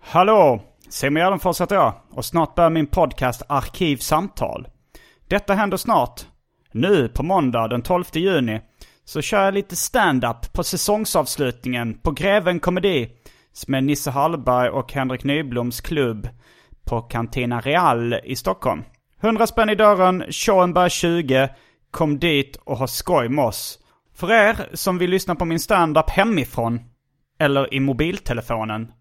Hallå! Simon Gärdenfors heter jag och snart börjar min podcast Arkivsamtal. Detta händer snart. Nu på måndag den 12 juni så kör jag lite stand-up på säsongsavslutningen på Greven Komedi. med Nisse Hallberg och Henrik Nybloms klubb på Cantina Real i Stockholm. 100 spänn i dörren, showen börjar 20. Kom dit och ha skoj med oss. För er som vill lyssna på min stand-up hemifrån eller i mobiltelefonen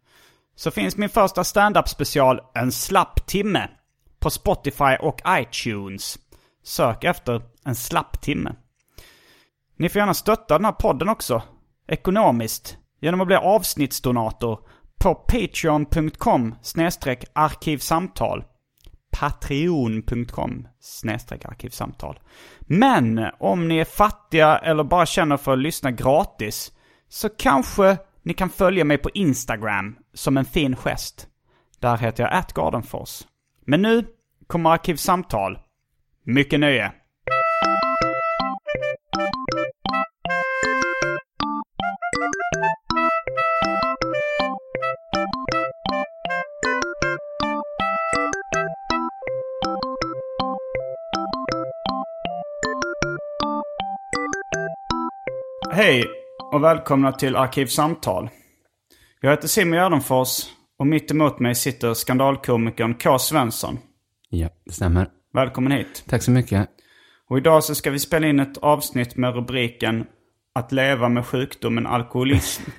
så finns min första stand-up special En slapp timme på Spotify och iTunes. Sök efter En slapp timme. Ni får gärna stötta den här podden också, ekonomiskt, genom att bli avsnittsdonator på patreon.com arkivsamtal. Patreon.com arkivsamtal. Men om ni är fattiga eller bara känner för att lyssna gratis så kanske ni kan följa mig på Instagram som en fin gest. Där heter jag atgardenfors. Men nu kommer Arkivsamtal. Mycket nöje! Hej och välkomna till Arkivsamtal. Jag heter Simon Gärdenfors och mitt emot mig sitter skandalkomikern K. Svensson. Ja, det stämmer. Välkommen hit. Tack så mycket. Och idag så ska vi spela in ett avsnitt med rubriken Att leva med sjukdomen alkoholism.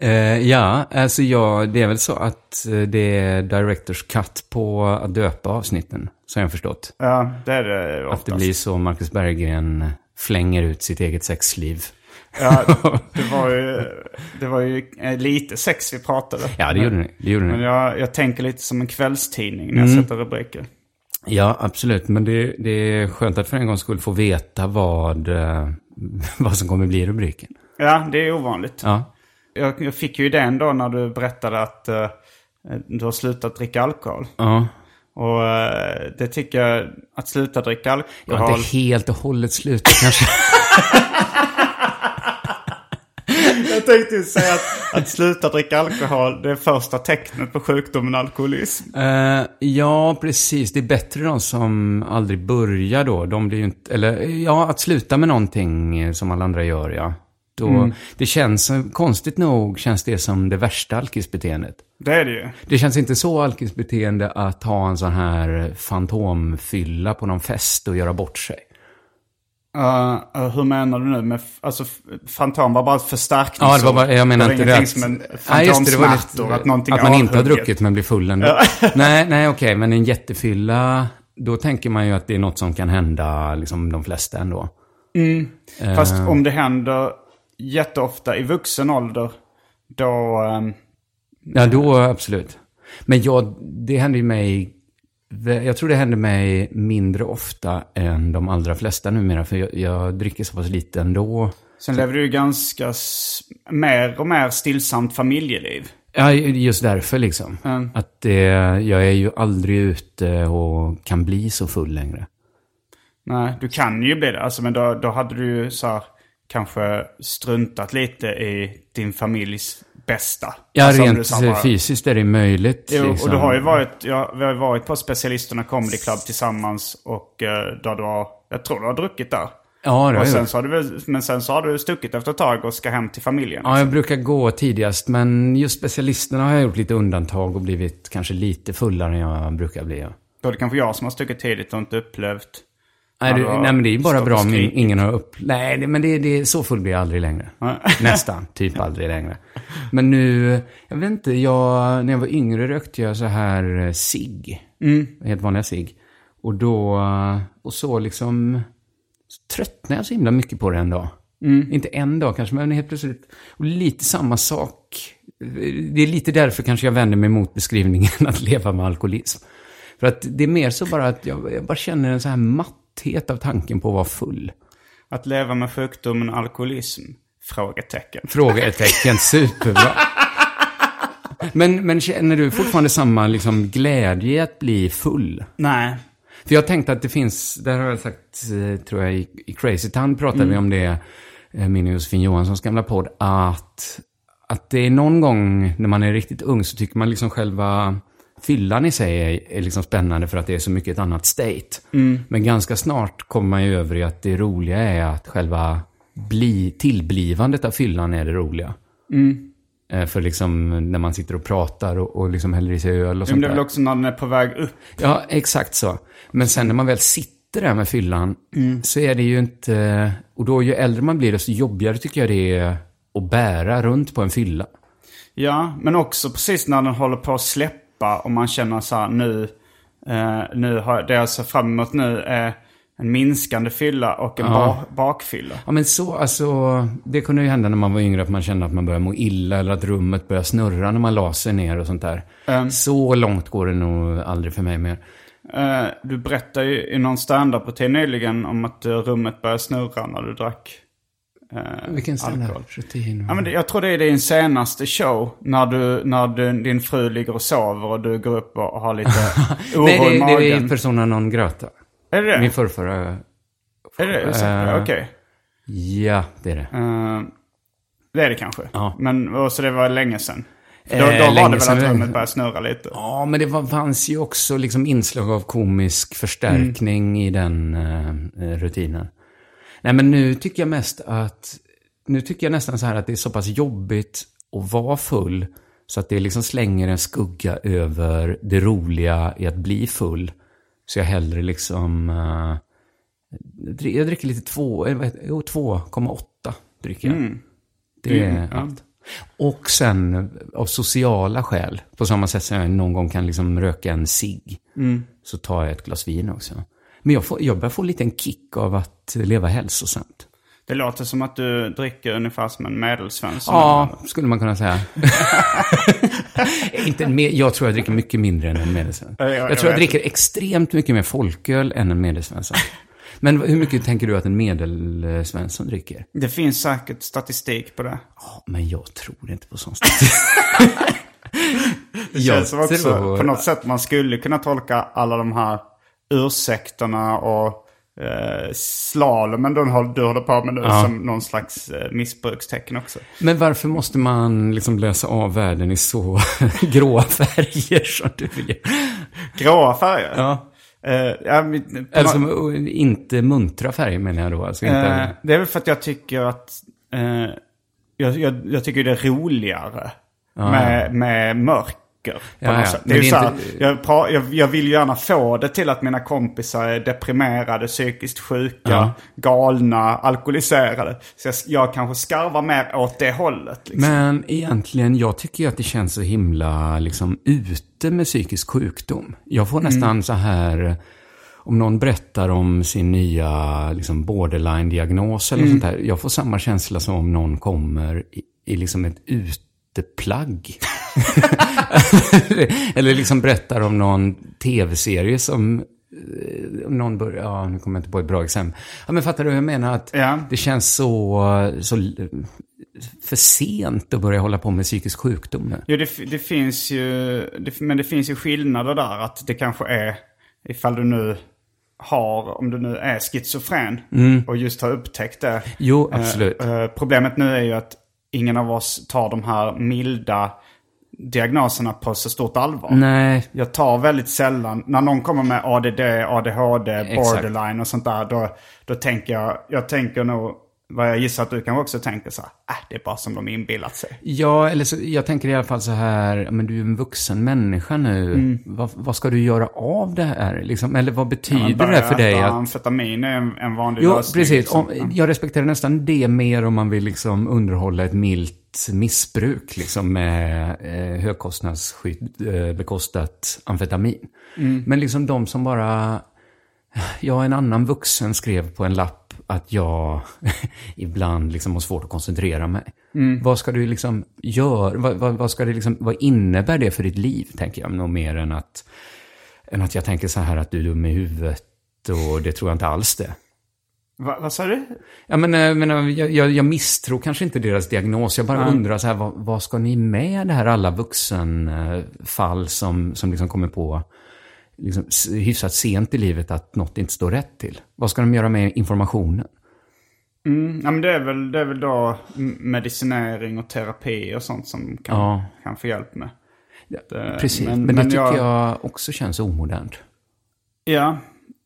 Eh, ja, alltså ja, det är väl så att eh, det är Directors Cut på att döpa avsnitten, jag har förstått. ja, det är det Att det oftast. blir så Marcus Berggren flänger ut sitt eget sexliv. Ja, det var ju, det var ju eh, lite sex vi pratade. Ja, det gjorde ni. Det gjorde Men ni. jag, jag tänker lite som en kvällstidning när jag Mm. sätter rubriker. Ja, absolut. Men det, det är skönt att för en gång skulle få veta vad, eh, vad som kommer bli rubriken. Ja, det är ovanligt. Ja. Jag, jag fick ju idén då när du berättade att eh, du har slutat dricka alkohol. Ja. Och eh, det tycker jag, att sluta dricka Jag alkohol. har inte helt och hållet slutat kanske. Jag tänkte säga att, att sluta dricka alkohol, det är första tecknet på sjukdomen alkoholism. Eh, ja, precis. Det är bättre de som aldrig börjar då. De blir ju inte, eller ja, att sluta med någonting som alla andra gör, ja. Då, Det känns, konstigt nog, känns det som det värsta alkisbeteendet. Det är det ju. Det känns inte så alkisbeteende att ha en sån här fantomfylla på någon fest och göra bort sig. Uh, uh, hur menar du nu? Med, alltså, fantom var bara ett förstärkningsord. Ja, det var bara, jag menar inte det att... som en Nej, just det, det var fantomsmärtor, lite- att någonting Att man är inte har avhugget. druckit men blir full ändå. nej, nej, okej, men en jättefylla, då tänker man ju att det är något som kan hända liksom de flesta ändå. Fast Eh. om det händer jätteofta i vuxen ålder, då... ehm, Ja, då absolut. Men jag, det händer ju mig... Jag tror det händer mig mindre ofta än de allra flesta numera. För jag, jag dricker så pass lite ändå. sen lever du ganska mer och mer stillsamt familjeliv. Ja, just därför liksom. Mm. Att det, jag är ju aldrig ute och kan bli så full längre. Nej, du kan ju bli det. Alltså, men då, då hade du så här, kanske struntat lite i din familjs bästa. Ja, Alltså, rent sa bara- fysiskt är det möjligt. Jo, liksom. och du har ju varit, ja, vi har varit på Specialisterna Comedy Club tillsammans och eh, där du har, jag tror du har druckit där. Ja, det och sen så har du, men sen så har du stuckit efter ett tag och ska hem till familjen. Ja, jag brukar gå tidigast, men just specialisterna har jag gjort lite undantag och blivit kanske lite fullare än jag brukar bli. Ja. Då är det kanske jag som har stuckit tidigt och inte upplevt. Nej, du, har nej, men det är ju bara bra om ingen har upp... Nej, det, men det, det, så full blir jag aldrig längre. Nästan, typ aldrig längre. Men nu, jag vet inte, jag, när jag var yngre rökte jag så här eh, cigg. Mm. Helt vanliga cigg. Och då, eh, och så liksom, så tröttnade jag så himla mycket på det en dag. Mm. Inte en dag kanske, men helt plötsligt. Och lite samma sak. Det är lite därför kanske jag vänder mig mot beskrivningen att leva med alkoholism. För att det är mer så bara att jag, jag bara känner en så här matthet av tanken på att vara full. Att leva med sjukdomen alkoholism? Frågetecken. Frågetecken, superbra. Men, men känner du fortfarande samma liksom, glädje i att bli full? Nej. För jag tänkte att det finns, där har jag sagt, eh, tror jag, i, i Crazy Town pratade vi om det, eh, min och Josefin Johanssons gamla podd, att, att det är någon gång när man är riktigt ung så tycker man liksom själva fyllan i sig är, är liksom spännande för att det är så mycket ett annat state. Men ganska snart kommer man ju över i att det roliga är att själva bli, tillblivandet av fyllan är det roliga. Eh, För liksom när man sitter och pratar och, och liksom häller i sig öl och Men sånt det är väl också när den är på väg upp. Ja, exakt så. Men sen när man väl sitter där med fyllan så är det ju inte... Och då ju äldre man blir desto jobbigare tycker jag det är att bära runt på en fylla. Ja, men också precis när den håller på att släppa och man känner så här nu, eh, nu har det jag ser fram emot nu är en minskande fylla och en ba- bakfylla. Ja men så, alltså, det kunde ju hända när man var yngre att man kände att man började må illa eller att rummet började snurra när man la sig ner och sånt där. Så långt går det nog aldrig för mig mer. Eh, du berättade ju i någon standup-rutin nyligen om att rummet började snurra när du drack eh, Vilken standardrutin. Ja, men det, jag tror det är din senaste show. När, du, när du, din fru ligger och sover och du går upp och har lite oro Nej, det, i det magen. är persona non grata. är det det? Min förrförra... Är det det? Eh, Okej. Ja, det är det. Eh, det är det kanske. Ja. Men, så det var länge sedan. För då, Eh, då var det väl att rummet började snurra lite. Ja, men det var, fanns ju också liksom inslag av komisk förstärkning i den eh, rutinen. Nej, men nu tycker jag mest att... Nu tycker jag nästan så här att det är så pass jobbigt att vara full så att det liksom slänger en skugga över det roliga i att bli full. Så jag hellre liksom... dri- jag dricker lite två? Jo, 2,8 dricker jag. Det är allt. Och sen av sociala skäl, på samma sätt som jag någon gång kan liksom röka en cigg, så tar jag ett glas vin också. Men jag, får, jag börjar få lite en kick av att leva hälsosamt. Det låter som att du dricker ungefär som en medelsvensson. Ja, skulle man kunna säga. Inte med, jag tror jag dricker mycket mindre än en medelsvensson. Ja, ja, Jag jag tror jag dricker extremt mycket mer folköl än en medelsvensson. Men hur mycket tänker du att en medelsvensson dricker? Det finns säkert statistik på det. Ja, men jag tror inte på sånt. statistik. Det känns som också på något sätt man skulle kunna tolka alla de här ursäkterna och eh, slalomen du, håller- du håller på med nu Ja. som någon slags eh, missbrukstecken också. Men varför måste man liksom läsa av världen i så gråa färger som du göra? Gråa färger? Ja. Eh, ja, men på Eller nå- som, inte muntra färger menar jag då. Alltså inte... Eh, det är väl för att jag tycker att... Eh, jag, jag, jag tycker det är roligare med, med mörker. Det är är så här, inte- jag, pra, jag, jag vill gärna få det till att mina kompisar är deprimerade, psykiskt sjuka, Ja. galna, alkoholiserade. Så jag, jag kanske skarvar mer åt det hållet. Liksom. Men egentligen, jag tycker ju att det känns så himla liksom ute med psykisk sjukdom. Jag får nästan så här, om någon berättar om sin nya liksom borderline-diagnos eller sånt där. Jag får samma känsla som om någon kommer i, i liksom ett uteplagg. eller liksom berättar om någon tv-serie som eh, någon börjar, ja nu kommer jag inte på ett bra exempel. Ja men fattar du hur jag menar? Att Ja. det känns så, så för sent att börja hålla på med psykisk sjukdom nu. Jo, det, det finns ju, det, men det finns ju skillnader där. Att det kanske är, ifall du nu har, om du nu är schizofren och just har upptäckt det. Jo, absolut. Eh, eh, problemet nu är ju att ingen av oss tar de här milda diagnoserna på så stort allvar. Nej, Jag tar väldigt sällan, när någon kommer med ADD, ADHD, Exakt. borderline och sånt där. Då, då tänker jag, jag tänker nog, vad jag gissar att du kanske också tänker så här, äh, det är bara som de inbillat sig. Ja, eller så, jag tänker i alla fall så här, men du är en vuxen människa nu. Mm. Vad, vad ska du göra av det här? Liksom? Eller vad betyder börjar det för dig? Att, Amfetamin är en, en vanlig jo, lösning. precis. liksom. Om, jag respekterar nästan det mer om man vill liksom underhålla ett milt missbruk liksom med eh, högkostnadsskydd, eh, bekostat amfetamin. Mm. Men liksom de som bara... Jag, en annan vuxen skrev på en lapp att jag ibland liksom har svårt att koncentrera mig. Mm. Vad ska du liksom göra? Vad, vad, vad, ska det liksom, vad innebär det för ditt liv, tänker jag. Nog mer än att, än att jag tänker så här att du är dum i huvudet och det tror jag inte alls det. Va, vad sa du? Ja, men, eh, men eh, jag, jag, jag misstror kanske inte deras diagnos. Jag bara Mm. undrar så här, vad, vad ska ni med det här alla vuxenfall som, som liksom kommer på liksom, hyfsat sent i livet att något inte står rätt till? Vad ska de göra med informationen? Ja, men det, är väl, det är väl då medicinering och terapi och sånt som kan, Ja. kan få hjälp med. Det- Precis, men, men- det men tycker jag- jag... också känns omodernt. Ja,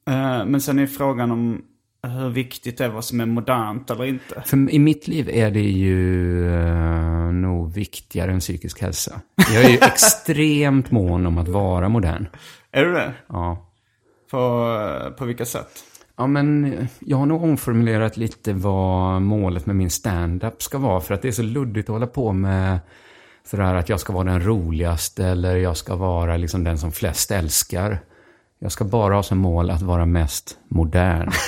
eh, men sen är frågan om hur viktigt det är vad som är modernt eller inte. För i mitt liv är det ju uh, nog viktigare än psykisk hälsa. Jag är ju extremt mån om att vara modern. Är du det? Ja. På, eh, på vilka sätt? Ja, men jag har nog omformulerat lite vad målet med min stand-up ska vara. För att det är så luddigt att hålla på med sådär att jag ska vara den roligaste eller jag ska vara liksom den som flest älskar. Jag ska bara ha som mål att vara mest modern.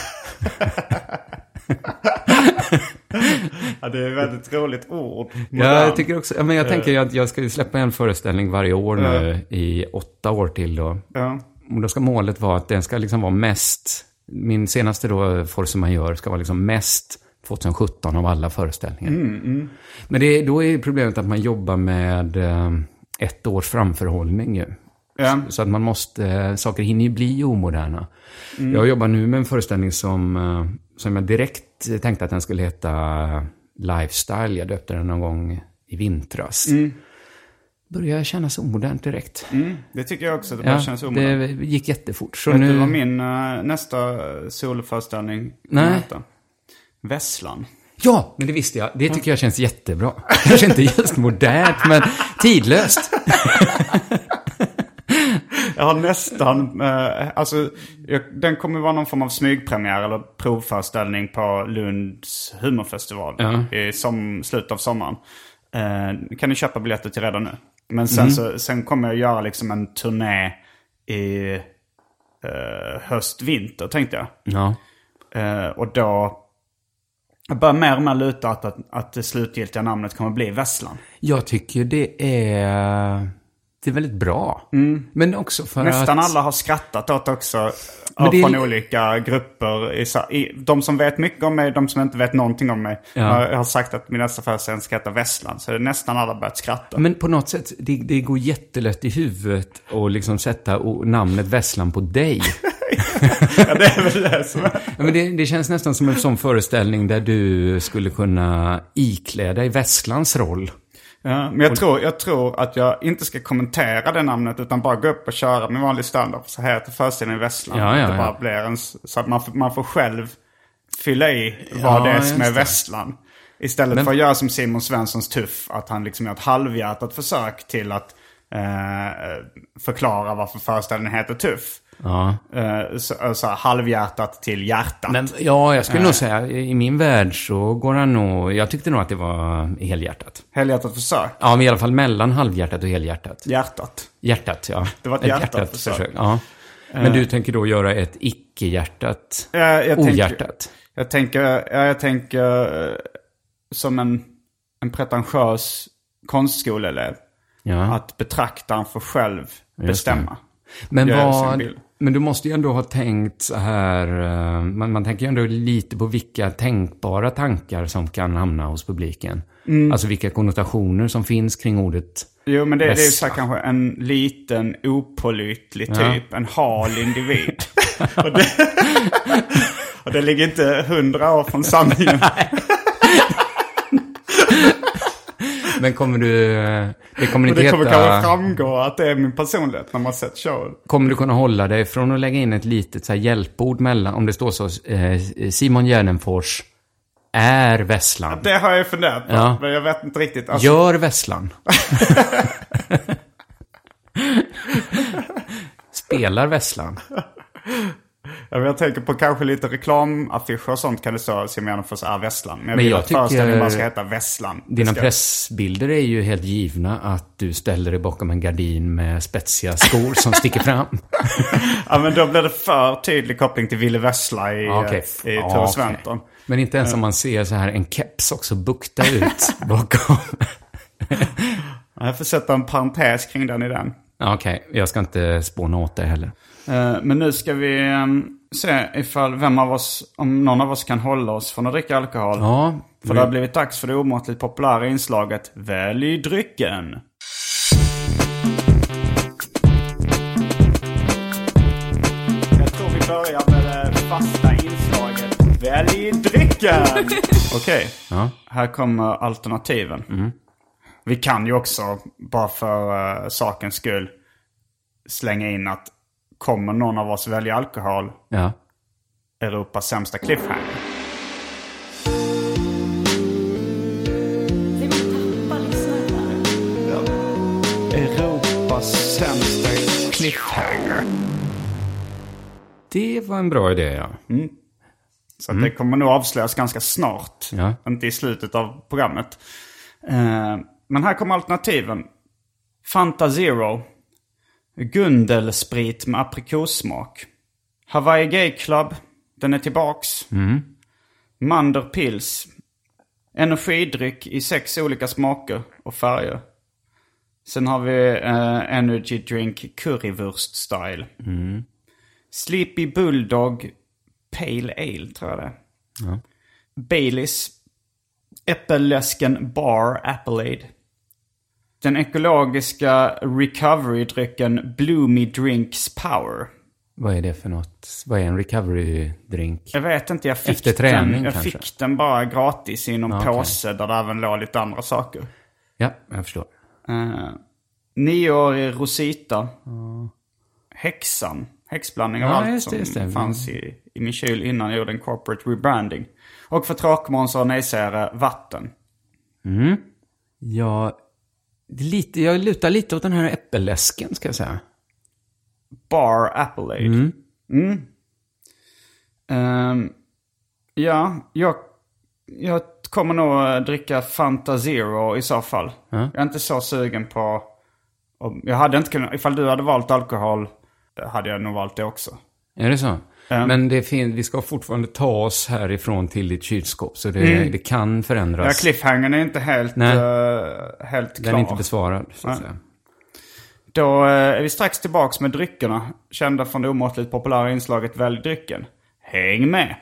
Ja, det är ett väldigt roligt ord. Ja, jag tycker också, ja, men jag tänker att jag ska släppa en föreställning varje år nu i åtta år till då. Ja. Och då ska målet vara att den ska liksom vara mest, min senaste då, Force Majeure, ska vara liksom mest 2017 av alla föreställningar. Men det, då är problemet att man jobbar med eh, ett års framförhållning ju. Ja. Så att man måste, saker hinner ju bli omoderna. Jag jobbar nu med en föreställning som, eh, som jag direkt tänkte att den skulle heta Lifestyle. Jag döpte den någon gång i vintras. Börjar kännas omodernt direkt. Mm, det tycker jag också. Det bara Ja, känns det omodernt. gick jättefort. Så Vet nu... du vad min eh, nästa soloföreställning Nej. kommer heta? Vesslan. Ja, men det visste jag. Det tycker jag känns jättebra. Kanske inte just modernt, men tidlöst. Jag har nästan, eh, alltså jag, den kommer vara någon form av smygpremiär eller provföreställning på Lunds humorfestival Ja. i som, slutet av sommaren. Eh, kan ni köpa biljetter till redan nu. Men sen, så, sen kommer jag göra liksom en turné i eh, höst-vinter tänkte jag. Ja. Eh, och då jag börjar mer och mer luta att, att, att det slutgiltiga namnet kommer bli Vesslan. Jag tycker det är... Det är väldigt bra. Men också för Nästan att... alla har skrattat åt också. Men av det är- Från olika grupper. De som vet mycket om mig, de som inte vet någonting om mig. Ja. har, har sagt att min nästa föreställning ska heta Vesslan. Så nästan alla har börjat skratta. Men på något sätt, det, det går jättelätt i huvudet att liksom sätta namnet Vesslan på dig. ja, det är väl det som är. Ja, men det, det känns nästan som en sån föreställning där du skulle kunna iklä dig Vesslans roll. Ja, men jag tror, jag tror att jag inte ska kommentera det namnet utan bara gå upp och köra min vanlig standup. Så heter föreställningen Vesslan. Ja, ja, det ja. bara blir en, så att man, man får själv fylla i vad det är som är. Vesslan. Istället Men- för att göra som Simon Svenssons Tuff, att han liksom gör ett halvhjärtat försök till att eh, förklara varför föreställningen heter Tuff. Ja. Eh, så, så här, halvhjärtat till hjärtat. Men ja, jag skulle nog säga, i min värld så går han nog... Jag tyckte nog att det var helhjärtat. Helhjärtat försök. Ja, men i alla fall mellan halvhjärtat och helhjärtat. Hjärtat. Hjärtat, ja. Det var ett hjärtat försök. Ja. Men du tänker då göra ett icke-hjärtat, Eh, jag tänker- ohjärtat? Jag tänker, ja, jag tänker eh, som en, en pretentiös konstskoleelev. Ja. Att betraktaren får själv det. bestämma. Men, vad, men du måste ju ändå ha tänkt så här, eh, man, man tänker ju ändå lite på vilka tänkbara tankar som kan hamna hos publiken. Mm. Alltså vilka konnotationer som finns kring ordet. Jo, men det, det är ju så här kanske en liten opålitlig Ja. typ. En hal individ. och, det, och det ligger inte hundra år från sanningen. Men kommer du... Det kommer inte det kommer heta... kanske framgå att det är min personlighet när man sett showen. Kommer du kunna hålla dig från att lägga in ett litet så hjälpord mellan, om det står så, eh, Simon Gärdenfors är Vesslan. Det har jag funderat på, Ja. men jag vet inte riktigt. Alltså, Gör Vesslan. Spelar Vesslan. Jag tänker på kanske lite reklamaffischer och sånt kan det stå Gärdenfors är Vesslan. Men jag Men vill jag att föreställningen tycker- bara ska heta Vesslan. Dina ska- pressbilder är ju helt givna att du ställer dig bakom en gardin med spetsiga skor som sticker fram. Ja men då blir det för tydlig koppling till Ville Vessla i, Ja, okej. i Ja, Tore okej. Sventon. Men inte ens om man ser så här en keps också bukta ut bakom. Jag får sätta en parentes kring den idén. Ja, Okej, jag ska inte spåna åt det heller. Eh, Men nu ska vi ehm, se ifall vem av oss, om någon av oss kan hålla oss från att dricka alkohol. Ja, För det har blivit dags för det omåttligt populära inslaget Välj drycken. Jag tror vi börjar med det fasta inslaget Välj drycken. Okej, Ja. här kommer alternativen. Vi kan ju också, bara för uh, sakens skull, slänga in att kommer någon av oss välja alkohol, ja. Europas sämsta cliffhanger. Europas sämsta cliffhanger. Det var en bra idé, ja. Så att det kommer nog avslöjas ganska snart. Ja. Inte i slutet av programmet. Eh, men här kommer alternativen. Fanta Zero. Gundelsprit med aprikossmak. Hawaii Gay Club. Den är tillbaks. Mander Pils. Energidryck i sex olika smaker och färger. Sen har vi eh, Energy Drink Currywurst Style. Sleepy Bulldog Pale Ale tror jag det är. Baileys. Äppelläsken Bar Appleade. Den ekologiska recovery-drycken Bloomy Drinks Power. Vad är det för något? Vad är en recovery-drink? Jag vet inte, jag fick, Efter träning den, jag kanske? fick den bara gratis i någon Ja, okej. påse där det även låg lite andra saker. Ja, jag förstår. Uh, nioårig Rosita. Häxan. Häxblandning av Ja, allt det, som just det. fanns i, i min kyl innan jag gjorde en corporate rebranding. Och för tråkmånsar och nejsägare, vatten. Ja, det är lite, jag lutar lite åt den här äppelläsken, ska jag säga. Bar Appleade. Mm. Ehm, ja, jag, jag kommer nog dricka Fanta Zero i så fall. Jag är inte så sugen på... Jag hade inte kunnat... Ifall du hade valt alkohol hade jag nog valt det också. Är det så? Ja. Men det fin- vi ska fortfarande ta oss härifrån till ditt kylskåp, så det, det kan förändras. Ja, cliffhangern är inte helt, eh, helt klar. Den är inte besvarad, så att Nej. säga. Då eh, är vi strax tillbaks med dryckerna. Kända från det omåttligt populära inslaget Välj drycken. Häng med!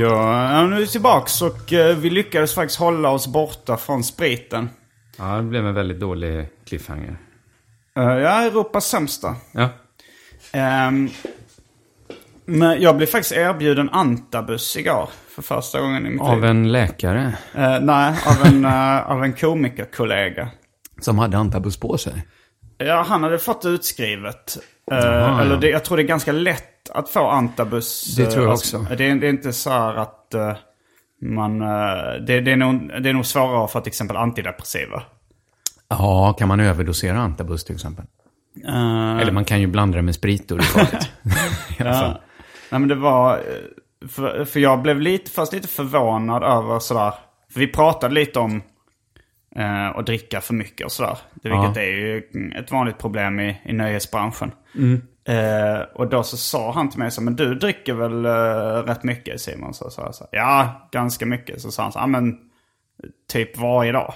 Ja, nu är vi tillbaks och eh, vi lyckades faktiskt hålla oss borta från spriten. Ja, det blev en väldigt dålig cliffhanger. Eh, ja, Europas sämsta. Ja. Ehm, men jag blev faktiskt erbjuden antabus igår. För första gången i mitt Av liv. en läkare Eh, nej, av en, uh, av en komikerkollega. som hade antabus på sig. Ja, han hade fått utskrivet. Eh, Jaha, eller ja. det, jag tror det är ganska lätt att få antabus. Det tror jag alltså, också. Det, är, det är inte så här att eh, man... eh, det, det, är nog, det är nog svårare att få till exempel antidepressiva. Ja, kan man överdosera antabus till exempel? Eh, Eller man kan ju blanda det med sprit och det farligt. Ja. Nej men det var... För, för jag blev lite, först lite förvånad över sådär. För vi pratade lite om eh, att dricka för mycket och sådär. Det, vilket Ja. är ju ett vanligt problem i, i nöjesbranschen. Eh, och då så sa han till mig så men du dricker väl eh, rätt mycket Simon? Så sa jag så ja, ganska mycket. Så sa han så "Ja, men typ varje dag.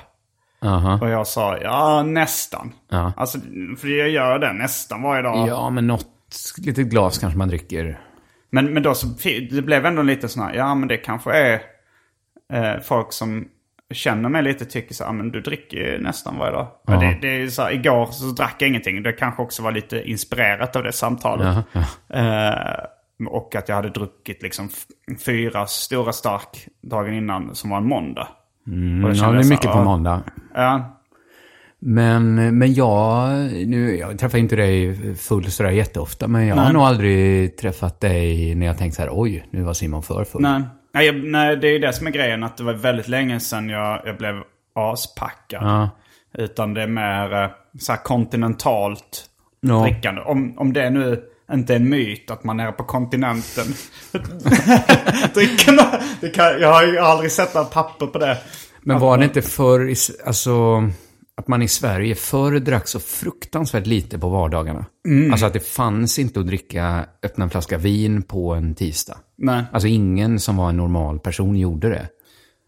Aha. Och jag sa, ja nästan. Ja. Alltså, för jag gör det nästan varje dag. Ja, men något litet glas kanske man dricker. Men, men då så, det blev ändå lite här, ja men det kanske är eh, folk som känner mig lite tycker så här, "Ah, men du dricker ju nästan varje dag. Ja. Det, det är så här, igår så drack jag ingenting. Det kanske också var lite inspirerat av det samtalet. Eh, och att jag hade druckit liksom fyra stora stark dagen innan som var en måndag. Och Mm, Ja, kände det är mycket på "Ja, måndag. Ja, Men, men jag, nu, jag träffar inte dig full sådär jätteofta, men jag har Nej. nog aldrig träffat dig när jag tänkt så här, oj, nu var Simon för full. nej. Nej, jag, nej, det är ju det som är grejen. Att det var väldigt länge sedan jag, jag blev aspackad. Ja. Utan det är mer eh, så här kontinentalt Ja. drickande. Om, om det nu inte är en myt att man är på kontinenten. det kan, jag har ju aldrig sett några papper på det. Men var det inte förr, alltså, att man i Sverige förr drack så fruktansvärt lite på vardagarna? Mm. Alltså att det fanns inte att dricka, öppna en flaska vin på en tisdag. Nej. Alltså ingen som var en normal person gjorde det.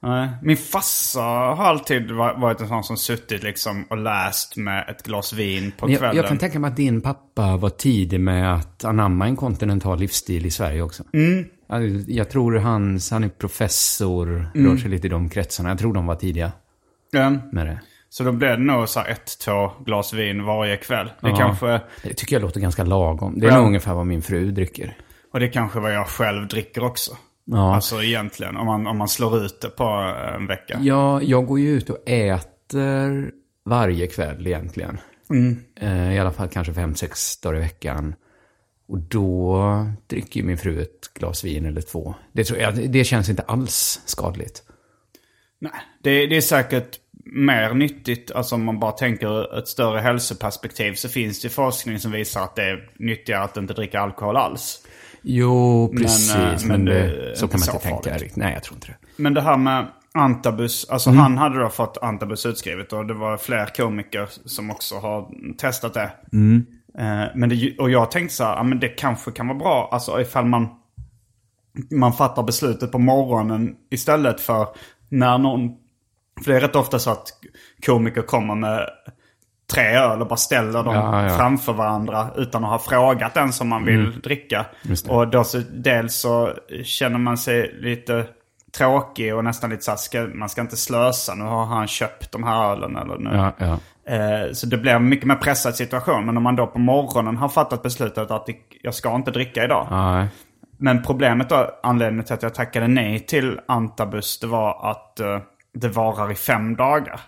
Nej. Min farsa har alltid va- varit en sån som suttit liksom och läst med ett glas vin på Men kvällen. jag, jag kan tänka mig att din pappa var tidig med att anamma en kontinental livsstil i Sverige också. Mm. Alltså, Jag tror hans, han är professor, rör sig lite i de kretsarna. Jag tror de var tidiga Ja. med det. Så då blev det nog så ett, två glas vin varje kväll. Det Ja. kanske, Det tycker jag låter ganska lagom. Det är Ja. nog ungefär vad min fru dricker. och det kanske vad jag själv dricker också. Ja. Alltså egentligen, om man, om man slår ut det på en vecka. Ja, jag går ju ut och äter varje kväll egentligen. Eh, I alla fall kanske fem, sex dagar i veckan. Och då dricker min fru ett glas vin eller två. Det, tror jag, det känns inte alls skadligt. Nej, det, det är säkert mer nyttigt. Alltså om man bara tänker ett större hälsoperspektiv så finns det forskning som visar att det är nyttigare att inte dricka alkohol alls. Jo, Men, precis. eh, Men, men det så kan man inte tänka. riktigt. Nej, jag tror inte det. Men det här med antabus, alltså Mm. han hade då fått antabus utskrivet och det var fler komiker som också har testat det. Mm. Eh, men det, och jag tänkte så här, ja, men det kanske kan vara bra, alltså ifall man, man fattar beslutet på morgonen istället för när någon, för det är rätt ofta så att komiker kommer med tre öl och bara ställer dem Ja, ja. framför varandra utan att ha frågat den som man vill dricka. Mm. Det. Och då så, dels så känner man sig lite tråkig och nästan lite så här, ska, man ska inte slösa, nu har han köpt de här ölen eller nu. Ja. Eh, Så det blir en mycket mer pressad situation. Men om man då på morgonen har fattat beslutet att jag ska inte dricka idag. Men problemet då, anledningen till att jag tackade nej till Antabus, det var att eh, det varar i fem dagar.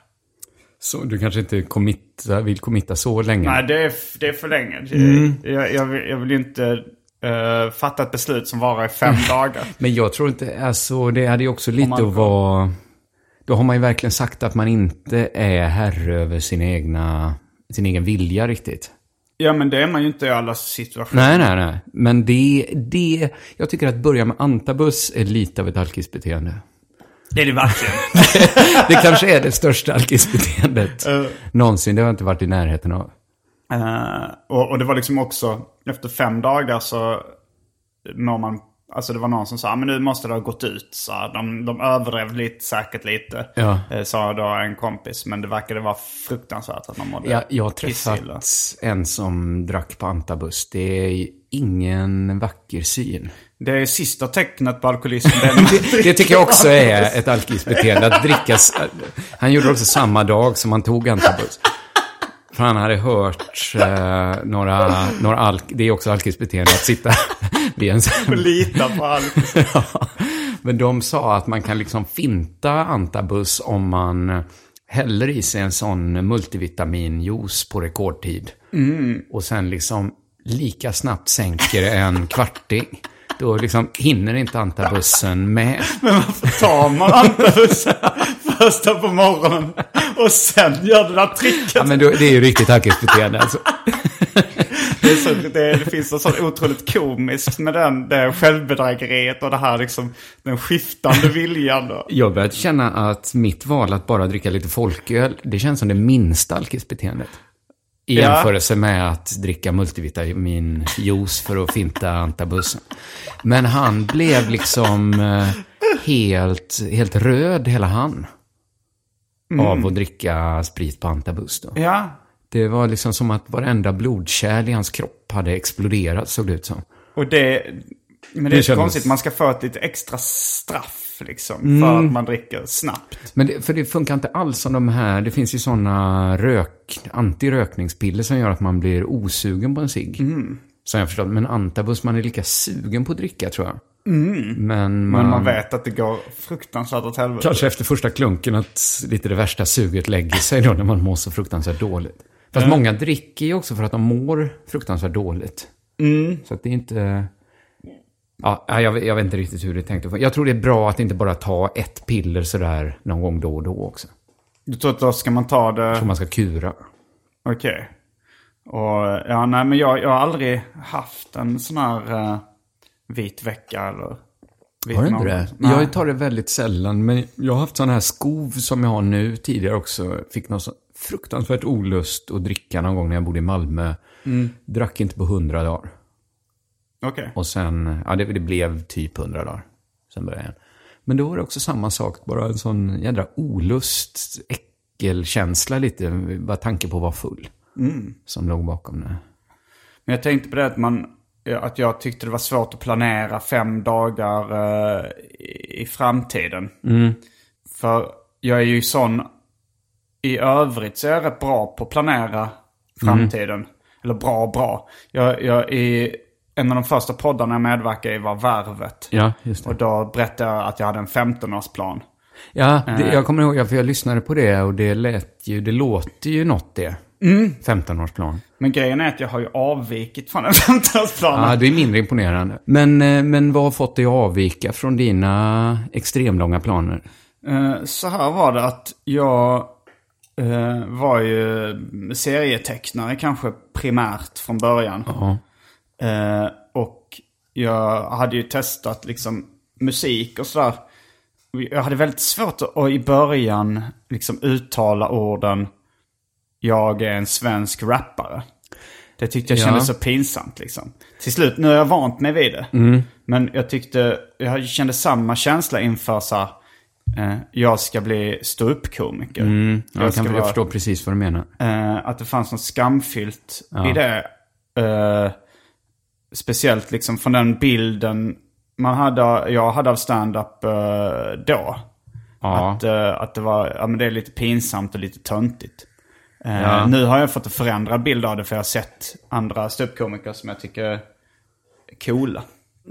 Så du kanske inte committa, vill committa så länge? Nej, det är, det är för länge. Jag, jag, vill, jag vill inte eh, fatta ett beslut som varar i fem dagar. Men jag tror inte, alltså det hade ju också lite man- att vara... Då har man ju verkligen sagt att man inte är herre över sin egna, sin egen vilja riktigt. Ja, men det är man ju inte i alla situationer. Nej, nej, nej. Men det, det, jag tycker att börja med antabus är lite av ett alkisbeteende. Det är det verkligen. Det kanske är det största alkisbeteendet någonsin. Det har jag inte varit i närheten av. Eh, och, och det var liksom också, efter fem dagar så mår man, alltså det var någon som sa, "Ah, men nu måste det ha gått ut. Så de, de överdrev lite, säkert lite, Ja. eh, sa då en kompis. Men det verkade vara fruktansvärt att man mådde Jag, jag har träffat en som drack på antabus. Det är ingen vacker syn. Det är sista tecknet på alkoholism. Det, Det tycker jag också är ett alkisbeteende. Att drickas. Han gjorde det också samma dag som han tog antabus. För han hade hört eh, några, några alk... Det är också alkisbeteende att sitta vid en... Lita på allt. Ja. Men de sa att man kan liksom finta antabus om man häller i sig en sån multivitaminjuice på rekordtid. Och sen liksom lika snabbt sänker en kvarting. Då liksom hinner inte antabussen med. Tar man antabus första på morgonen och sen gör det där tricket. Ja, men då, det är ju riktigt alkisbeteende alltså. Det, är så, det, det finns något sånt otroligt komiskt med den, det självbedrägeriet och det här liksom, den skiftande viljan. Då. Jag börjat känna att mitt val att bara dricka lite folköl, det känns som det minsta alkisbeteendet. I jämförelse med att dricka multivitaminjuice för att finta antabussen. Men han blev liksom eh, helt, helt röd, hela han. Av att dricka sprit på antabus då. Ja, Det var liksom som att varenda blodkärl i hans kropp hade exploderat, såg det ut som. och det, Men det, Det är kändes- konstigt, man ska få ett lite extra straff liksom. För att man dricker snabbt. Men det, för det funkar inte alls som de här, det finns ju sådana rök, antirökningspiller som gör att man blir osugen på en cigg. Mm. Som jag förstått, men antabus, man är lika sugen på att dricka tror jag. Men man, Mm. Men man vet att det går fruktansvärt åt helvete. kanske efter första klunken att lite det värsta suget lägger sig då när man mår så fruktansvärt dåligt. Fast många dricker ju också för att de mår fruktansvärt dåligt. Mm. Så att det är inte... Ja, jag, vet- jag vet inte riktigt hur det är tänkt. Jag tror det är bra att inte bara ta ett piller sådär någon gång då och då också. Du tror att då ska man ta det... Som man ska kura. Okej. Och ja, nej men jag, jag har aldrig haft en sån här eh, vit vecka eller... Vit Har du inte det? Nej. Jag tar det väldigt sällan, men jag har haft sådana här skov som jag har nu tidigare också. Fick någon så fruktansvärt olust att dricka någon gång när jag bodde i Malmö. Drack inte på hundra dagar. Okej. Och sen, ja det, det blev typ hundra dagar. Sen började jag igen. Men då var det också samma sak, bara en sån jädra olust, äckelkänsla lite, bara tanke på att vara full. Som låg bakom det. Men jag tänkte på det att man... Att jag tyckte det var svårt att planera fem dagar eh, i, framtiden. För jag är ju sån... I övrigt så är jag rätt bra på att planera framtiden. Eller bra bra. Jag, jag i en av de första poddarna jag medverkade i var Värvet. Ja, just Och då berättade jag att jag hade en 15-årsplan. Ja, det, jag kommer ihåg, för jag lyssnade på det och det lät ju, det låter ju något det. 15-årsplan. Men grejen är att jag har ju avvikit från den 15-årsplanen. Ja, det är mindre imponerande. Men, eh, men vad har fått dig att avvika från dina extremlånga planer? Eh, Så här var det att jag eh, var ju serietecknare kanske primärt från början. Ja. Eh, och jag hade ju testat liksom musik och sådär. Jag hade väldigt svårt att i början liksom uttala orden jag är en svensk rappare. Det tyckte jag Ja. kändes så pinsamt liksom. Till slut, nu har jag vant mig vid det. Men jag tyckte, jag kände samma känsla inför så här, eh, jag ska bli ståuppkomiker. Mm, jag, ska kan, jag förstår precis vad du menar. Eh, att det fanns något skamfyllt i det. Eh, speciellt liksom från den bilden man hade, jag hade av stand-up eh, då. Ja. Att, eh, att det var, ja men det är lite pinsamt och lite töntigt. Eh, Ja. Nu har jag fått en förändrad bild av det för jag har sett andra ståuppkomiker som jag tycker är coola.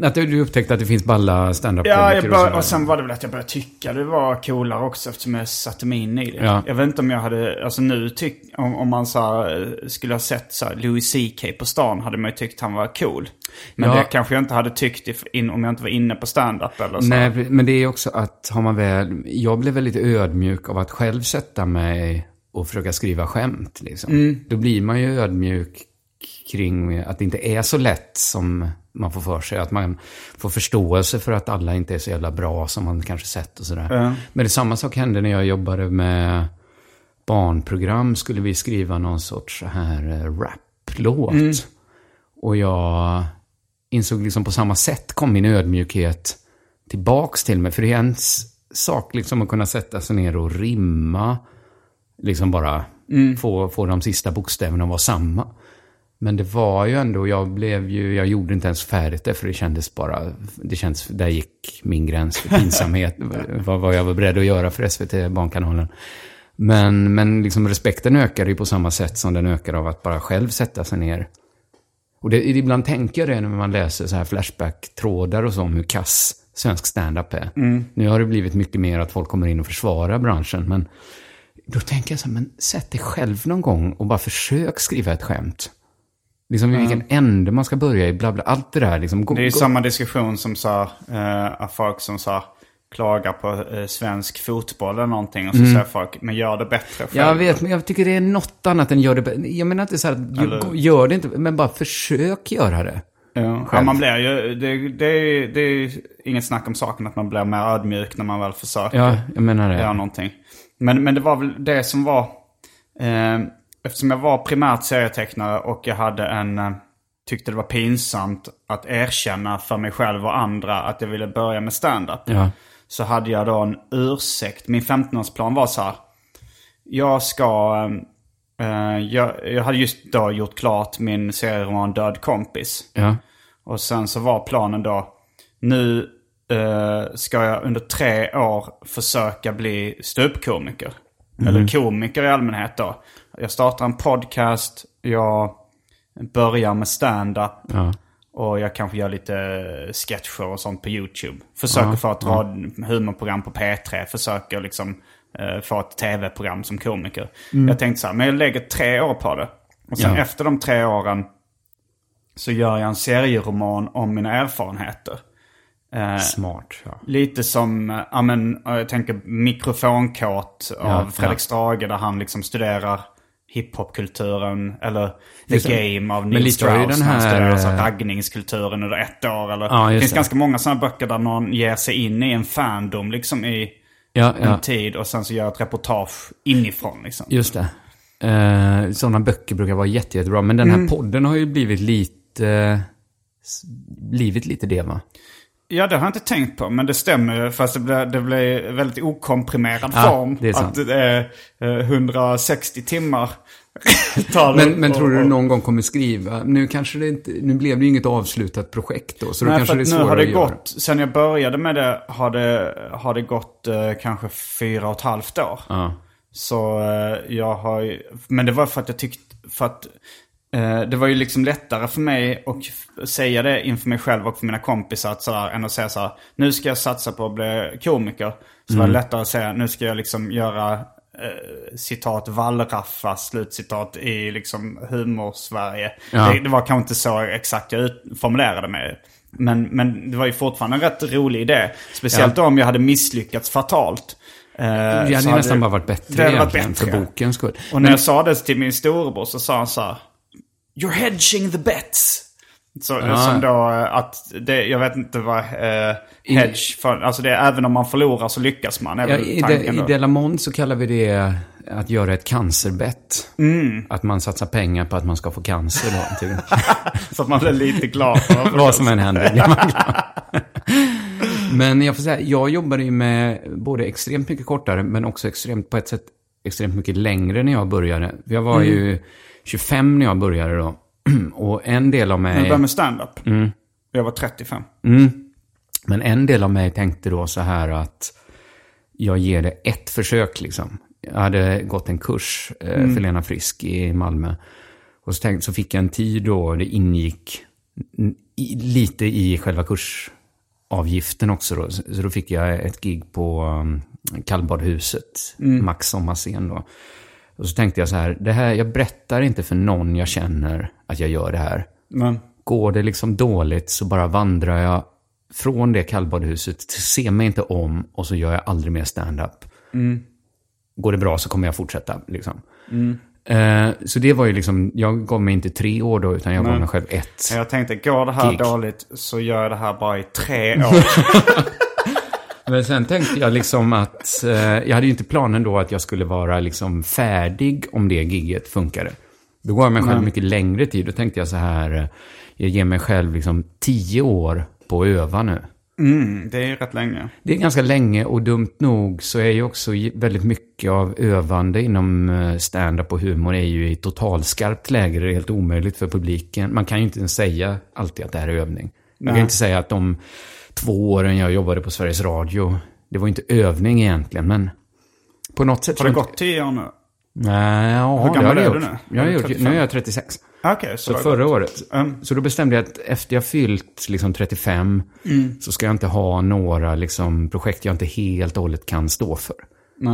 Att du upptäckte att det finns balla standup Ja, jag bör, sådär. och sen var det väl att jag började tycka det var coolare också eftersom jag satte mig in i det. Ja. Jag vet inte om jag hade, alltså nu tyck, om, om man så här, eh, skulle ha sett så här, Louis CK på stan hade man ju tyckt han var cool. Men Ja. det kanske jag inte hade tyckt if, in, om jag inte var inne på stand-up eller så. Nej, men det är också att har man väl... Jag blev väldigt ödmjuk av att själv sätta mig och försöka skriva skämt. Liksom. Mm. Då blir man ju ödmjuk kring att det inte är så lätt som man får för sig. Att man får förståelse för att alla inte är så jävla bra som man kanske sett och sådär. Ja. Men det samma sak hände när jag jobbade med barnprogram. Skulle vi skriva någon sorts så här eh, rap-låt. Mm. Och jag insåg liksom på samma sätt kom min ödmjukhet tillbaks till mig. För det är en sak liksom att kunna sätta sig ner och rimma. Liksom bara få, få de sista bokstäverna att vara samma. Men det var ju ändå, jag blev ju, jag gjorde inte ens färdigt det för det kändes bara, det känns, där gick min gräns för pinsamhet. vad, vad jag var beredd att göra för SVT Barnkanalen. Men, men liksom respekten ökade ju på samma sätt som den ökar av att bara själv sätta sig ner. Och det, ibland tänker jag det när man läser så här Flashback-trådar och så om hur kass svensk stand-up är. Nu har det blivit mycket mer att folk kommer in och försvarar branschen, men då tänker jag så här, men sätt dig själv någon gång och bara försök skriva ett skämt. Liksom i vilken ände man ska börja i, bla bla, allt det där. Liksom, gå, Det är ju samma diskussion som så här, eh, folk som så här, klagar på eh, svensk fotboll eller någonting. Och så säger folk, men gör det bättre själv. Jag vet, men jag tycker det är något annat än gör det bä- Jag menar inte så här, att Eller- gör, det inte, men bara försök göra det. Ja, ja, man blir ju, det, det, är, det är inget snack om saken att man blir mer ödmjuk när man väl försöker Ja, jag menar det. göra någonting. Men, men det var väl det som var, eh, eftersom jag var primärt serietecknare och jag hade en, eh, tyckte det var pinsamt att erkänna för mig själv och andra att jag ville börja med stand-up. Ja. Så hade jag då en ursäkt. Min 15-årsplan var så här. Jag ska... eh, jag, jag hade just då gjort klart min serieroman Död kompis. Ja. Och sen så var planen då nu eh, ska jag under tre år försöka bli ståuppkomiker. Eller komiker i allmänhet då. Jag startar en podcast, jag börjar med stand-up. Ja. Och jag kanske gör lite sketcher och sånt på YouTube. Försöker få ett rad humorprogram på P3. Försöker liksom eh, få ett tv-program som komiker. Jag tänkte så här, men jag lägger tre år på det. Och sen Ja. efter de tre åren så gör jag en serieroman om mina erfarenheter. Eh, Smart. Ja. Lite som, eh, ja men, eh, jag tänker mikrofonkåt av Ja, Fredrik ja. Strage där han liksom studerar hiphopkulturen. Eller The Just. Game av Neil Strauss. den han här, eh, raggningskulturen under ett år. Eller, Ja, det finns det. ganska många sådana böcker där någon ger sig in i en fandom liksom i Ja, ja. en tid och sen så gör ett reportage inifrån liksom. Just det. Eh, sådana böcker brukar vara jätte, jättebra. Men den här Mm. podden har ju blivit lite... eh, blivit lite det va? Ja, det har jag inte tänkt på, men det stämmer ju. Fast det blir, det blir väldigt okomprimerad Ja, form. det är sant. Att det är eh, 160 timmar. Men, men tror du du någon gång kommer skriva? Nu kanske det inte... Nu blev det ju inget avslutat projekt då. Så då Nej, kanske för det är att nu svårare har det gått, sen jag började med det har det, har det gått eh, kanske fyra och ett halvt år. Ja. Så eh, jag har men det var för att jag tyckte, för att eh, det var ju liksom lättare för mig att säga det inför mig själv och för mina kompisar att sådär, än att säga så här, nu ska jag satsa på att bli komiker. Så var det lättare att säga, nu ska jag liksom göra eh, citat wallraffa, slutcitat i liksom humor-Sverige. Ja. Det, det var kanske inte så exakt jag formulerade mig. Men, men det var ju fortfarande en rätt rolig idé. Speciellt då om jag hade misslyckats fatalt. Eh, Det hade ju nästan bara varit bättre det hade varit bättre. för bokens skull. Och när jag sa det till min storebror så sa han så här. You're hedging the bets. Så, Ja. Som då eh, att det, jag vet inte vad eh, hedge för, alltså det är även om man förlorar så lyckas man. Ja, i, de. Delamont så kallar vi det att göra ett cancerbett. Mm. Att man satsar pengar på att man ska få cancer då. Till, Så att man blir lite glad. vad som än händer blir man glad. Men jag får säga, jag jobbade ju med både extremt mycket kortare, men också extremt, på ett sätt, extremt mycket längre när jag började. Jag var Mm. ju 25 när jag började då. Och en del av mig... började med stand-up. Mm. Jag var 35. Men en del av mig tänkte då så här att jag ger det ett försök liksom. Jag hade gått en kurs eh, för Lena Frisk i Malmö. Och så, tänkte, så fick jag en tid då det ingick i, lite i själva kursavgiften också. Då. Så så då fick jag ett gig på um, Kallbadhuset, Max sommarscen då. Och så tänkte jag så här, det här, jag berättar inte för någon jag känner att jag gör det här. Men, Går det liksom dåligt så bara vandrar jag från det kallbadhuset, ser mig inte om och så gör jag aldrig mer stand-up. Går det bra så kommer jag fortsätta. Liksom. Eh, så det var ju liksom, jag gav mig inte tre år då, utan jag gav mig själv ett. jag tänkte, går det här Gig. dåligt så gör jag det här bara i tre år. Men sen tänkte jag liksom att, eh, jag hade ju inte planen då att jag skulle vara liksom färdig om det gigget funkade. Då gav jag mig själv mycket längre tid. Då tänkte jag så här, eh, jag ger mig själv liksom tio år på att öva nu. Mm, det är ju rätt länge. Det är ganska länge och dumt nog så är ju också väldigt mycket av övande inom eh, stand-up och humor är ju i totalskarpt läge. Det är helt omöjligt för publiken. Man kan ju inte säga alltid att det här är övning. Man kan Nej. ju inte säga att de två åren jag jobbade på Sveriges Radio, det var inte övning egentligen, men på något sätt... Har det gått tio år nu? Nej, ja, Hur det gammal har det är du nu? Jag har gjort, 35? nu är jag 36. Okej, så, Så har förra gått. året. Mm. Så då bestämde jag att efter jag fyllt liksom 35 så ska jag inte ha några liksom, projekt jag inte helt och hållet kan stå för.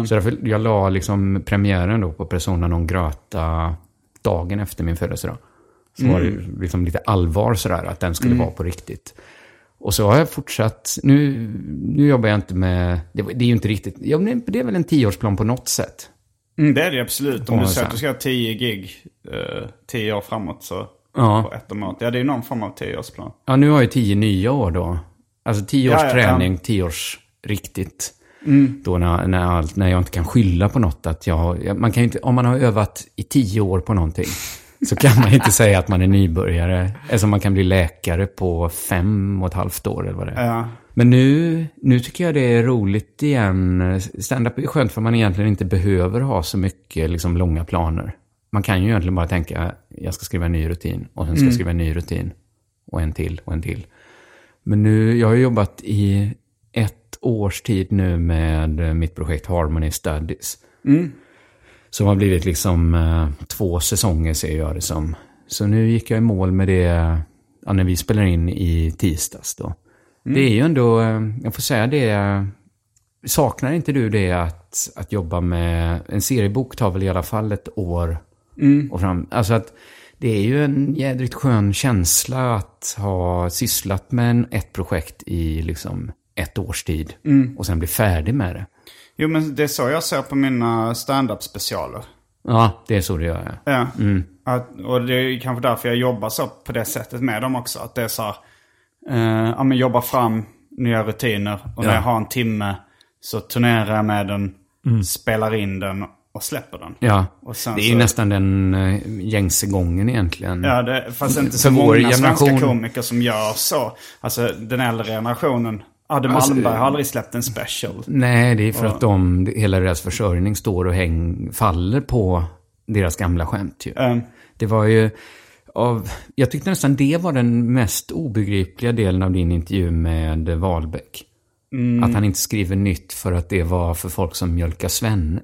Så därför jag la liksom premiären då på Persona non grata dagen efter min födelsedag. Så var det liksom lite allvar sådär att den skulle vara på riktigt. Och så har jag fortsatt, nu, nu jobbar jag inte med, det, det är ju inte riktigt, ja, det är väl en tioårsplan på något sätt. Mm, det är det absolut. Om du säger att du ska ha tio gig eh, tio år framåt så Ja. på ett om året. Ja, det är någon form av tioårsplan. Ja, nu har jag tio nya år då. Alltså tio års Ja, ja, träning, ja. tio års riktigt. Då när, när, allt, när jag inte kan skylla på något. Att jag, man kan ju inte, om man har övat i tio år på någonting så kan man inte säga att man är nybörjare. Eftersom man kan bli läkare på fem och ett halvt år eller vad det är. Ja. Men nu, nu tycker jag det är roligt igen. Stand-up är skönt för man egentligen inte behöver ha så mycket liksom, långa planer. Man kan ju egentligen bara tänka, jag ska skriva en ny rutin och sen ska jag skriva en ny rutin. Och en till och en till. Men nu, jag har jobbat i ett års tid nu med mitt projekt Harmony Studies. Som har blivit liksom eh, två säsonger ser jag det som. Så nu gick jag i mål med det ja, när vi spelar in i tisdags då. Det är ju ändå, eh, jag får säga det, saknar inte du det att, att jobba med, en seriebok tar väl i alla fall ett år och fram, alltså att det är ju en jädrigt skön känsla att ha sysslat med en, ett projekt i liksom ett års tid och sen bli färdig med det. Jo men det är så jag ser på mina stand-up specialer. Ja, det är så det gör. Ja. Ja. Att, och det är kanske därför jag jobbar så på det sättet med dem också. Att det är så här, eh, ja men jobba fram nya rutiner. Och när Ja. jag har en timme så turnerar jag med den, spelar in den och släpper den. Ja, det är ju så- nästan den uh, gängse gången egentligen. Ja, det, fast inte så många svenska generation- komiker som gör så. Alltså den äldre generationen. Adde Alltså, Malmberg har aldrig släppt en special. Nej, det är för att de, hela deras försörjning står och häng, faller på deras gamla skämt ju. Mm. Det var ju av, jag tyckte nästan det var den mest obegripliga delen av din intervju med Wahlbeck. Mm. Att han inte skriver nytt för att det var för folk som mjölkar svenne.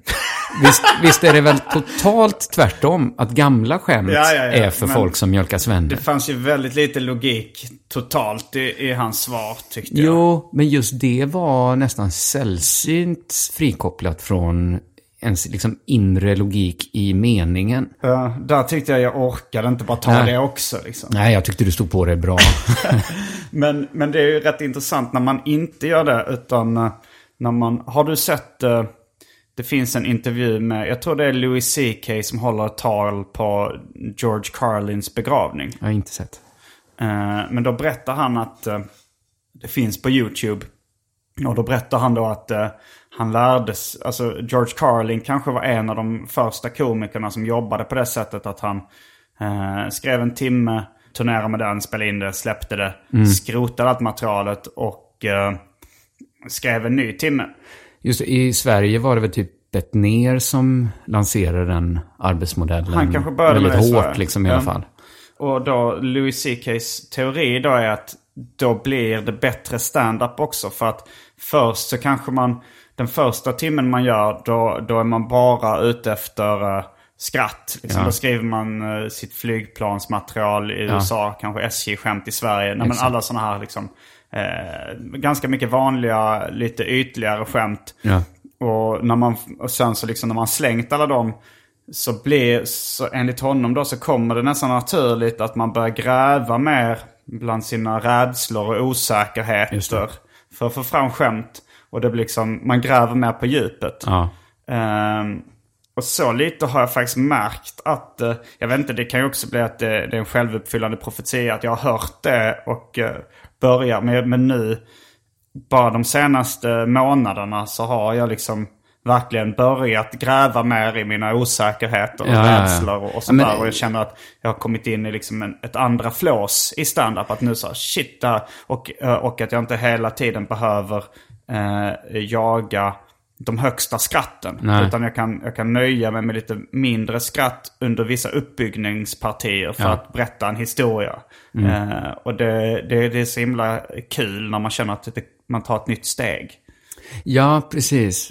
Visst, visst är det väl totalt tvärtom? Att gamla skämt Ja, ja, ja. är för Men- folk som mjölkar svenne. Det fanns ju väldigt lite logik totalt i, i hans svar tyckte jag. Jo, men just det var nästan sällsynt frikopplat från ens liksom inre logik i meningen. Ja, där tyckte jag jag orkade inte bara ta Nej. det också. Liksom. Nej, jag tyckte du stod på det bra. Men, men det är ju rätt intressant när man inte gör det. Utan eh, när man... Har du sett... eh, Det finns en intervju med... Jag tror det är Louis CK som håller ett tal på George Carlins begravning. jag har inte sett. Eh, Men då berättar han att eh, det finns på YouTube. Och då berättar han då att eh, han lärdes, alltså George Carlin kanske var en av de första komikerna som jobbade på det sättet att han skrev en timme, turnerade med den, spelade in det, släppte det, skrotade allt materialet och skrev en ny timme. Just i Sverige var det väl typ Bettner som lanserade den arbetsmodellen. Han kanske började med det, hårt liksom i alla Ja. fall. Och då Louis CKs teori då är att då blir det bättre stand-up också. För att först så kanske man, den första timmen man gör, då, då är man bara ute efter eh, skratt. Liksom. Ja. Då skriver man eh, sitt flygplansmaterial i USA, kanske SJ-skämt i Sverige. Nej, men alla sådana här liksom, eh, ganska mycket vanliga, lite ytligare skämt. Ja. Och, när man, och sen så liksom när man slängt alla dem så blir, så enligt honom då så kommer det nästan naturligt att man börjar gräva mer bland sina rädslor och osäkerheter. För att få fram skämt. Och det blir liksom, man gräver mer på djupet. Ja. Ehm, och så lite har jag faktiskt märkt att, eh, jag vet inte, det kan ju också bli att det, det är en självuppfyllande profetia. Att jag har hört det och uh, börjar med, men nu, bara de senaste månaderna så har jag liksom verkligen börjat gräva mer i mina osäkerheter och Ja, ja, ja. rädslor och, sånt men-. Och jag känner att jag har kommit in i liksom en, ett andra flås i stand-up. Att nu så här, shit, där, och, eh, och att jag inte hela tiden behöver eh, jaga de högsta skratten. Nej. Utan jag kan, jag kan nöja mig med lite mindre skratt under vissa uppbyggningspartier för Ja. att berätta en historia. Eh, och det, det, det är så himla kul när man känner att det, man tar ett nytt steg. ja, precis.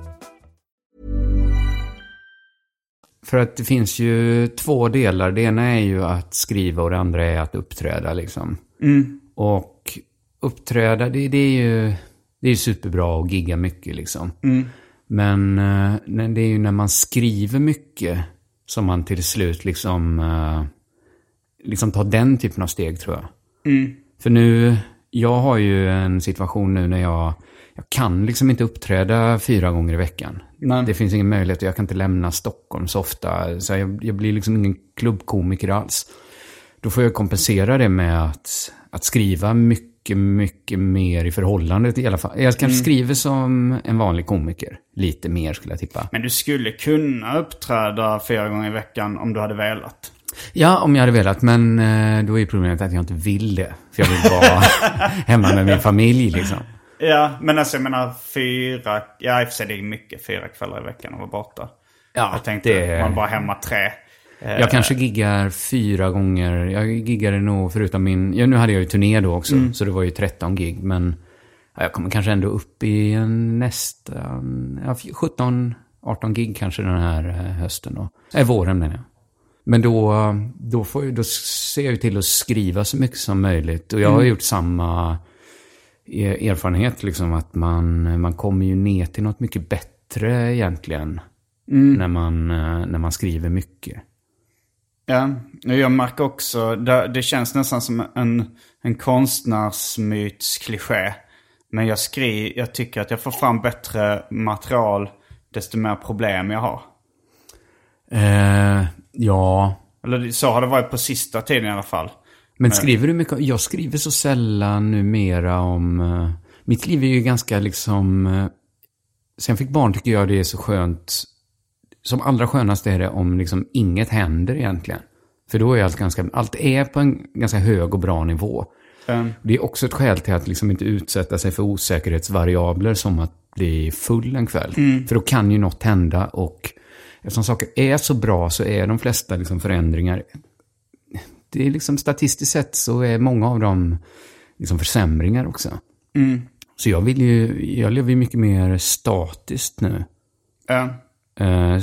För att det finns ju två delar. Det ena är ju att skriva och det andra är att uppträda liksom. Och uppträda, det, det är ju det är superbra att gigga mycket liksom. Men eh, när- det är ju när man skriver mycket som man till slut liksom, eh, liksom tar den typen av steg tror jag. För nu, jag har ju en situation nu när jag, jag kan liksom inte uppträda fyra gånger i veckan. Nej. Det finns ingen möjlighet och jag kan inte lämna Stockholm så ofta. Så jag, jag blir liksom ingen klubbkomiker alls. Då får jag kompensera det med att, att skriva mycket, mycket mer i förhållande till i alla fall. Jag kanske skriver som en vanlig komiker. Lite mer skulle jag tippa. Men du skulle kunna uppträda fyra gånger i veckan om du hade velat. Ja, om jag hade velat, men eh, då är problemet att jag inte vill det. För jag vill vara hemma med min familj liksom. Ja, men alltså jag menar fyra, ja i och för sig det är mycket, fyra kvällar i veckan att vara borta. Ja, jag tänkte, det- man bara hemma tre. Eh, Jag kanske giggar fyra gånger. Jag giggade nog förutom min... Ja, nu hade jag ju turné då också, så det var ju 13 gig. Men ja, jag kommer kanske ändå upp i en nästan... Ja, 17, 18 gig kanske den här eh, hösten då. Äh, våren menar jag. Men då, då, får, jag- då ser jag ju till att skriva så mycket som möjligt. Och jag har gjort samma erfarenhet, liksom att man, man kommer ju ner till något mycket bättre egentligen. När, man, eh, när man skriver mycket. Ja, jag märker också, det, det känns nästan som en, en konstnärsmytskliché. Men jag skriver, jag tycker att jag får fram bättre material desto mer problem jag har. Eh, ja, Eller så har det varit på sista tiden i alla fall. Men skriver du mycket? Jag skriver så sällan numera om... eh, mitt liv är ju ganska liksom... Uh, sen jag fick barn tycker jag det är så skönt. Som allra skönast är det om liksom inget händer egentligen. För då är allt ganska... Allt är på en ganska hög och bra nivå. Um, Det är också ett skäl till att liksom inte utsätta sig för osäkerhetsvariabler som att bli full en kväll. För då kan ju något hända och eftersom saker är så bra så är de flesta liksom förändringar det är liksom statistiskt sett så är många av dem liksom försämringar också. Så jag vill ju, jag lever ju mycket mer statiskt nu. ja. Eh,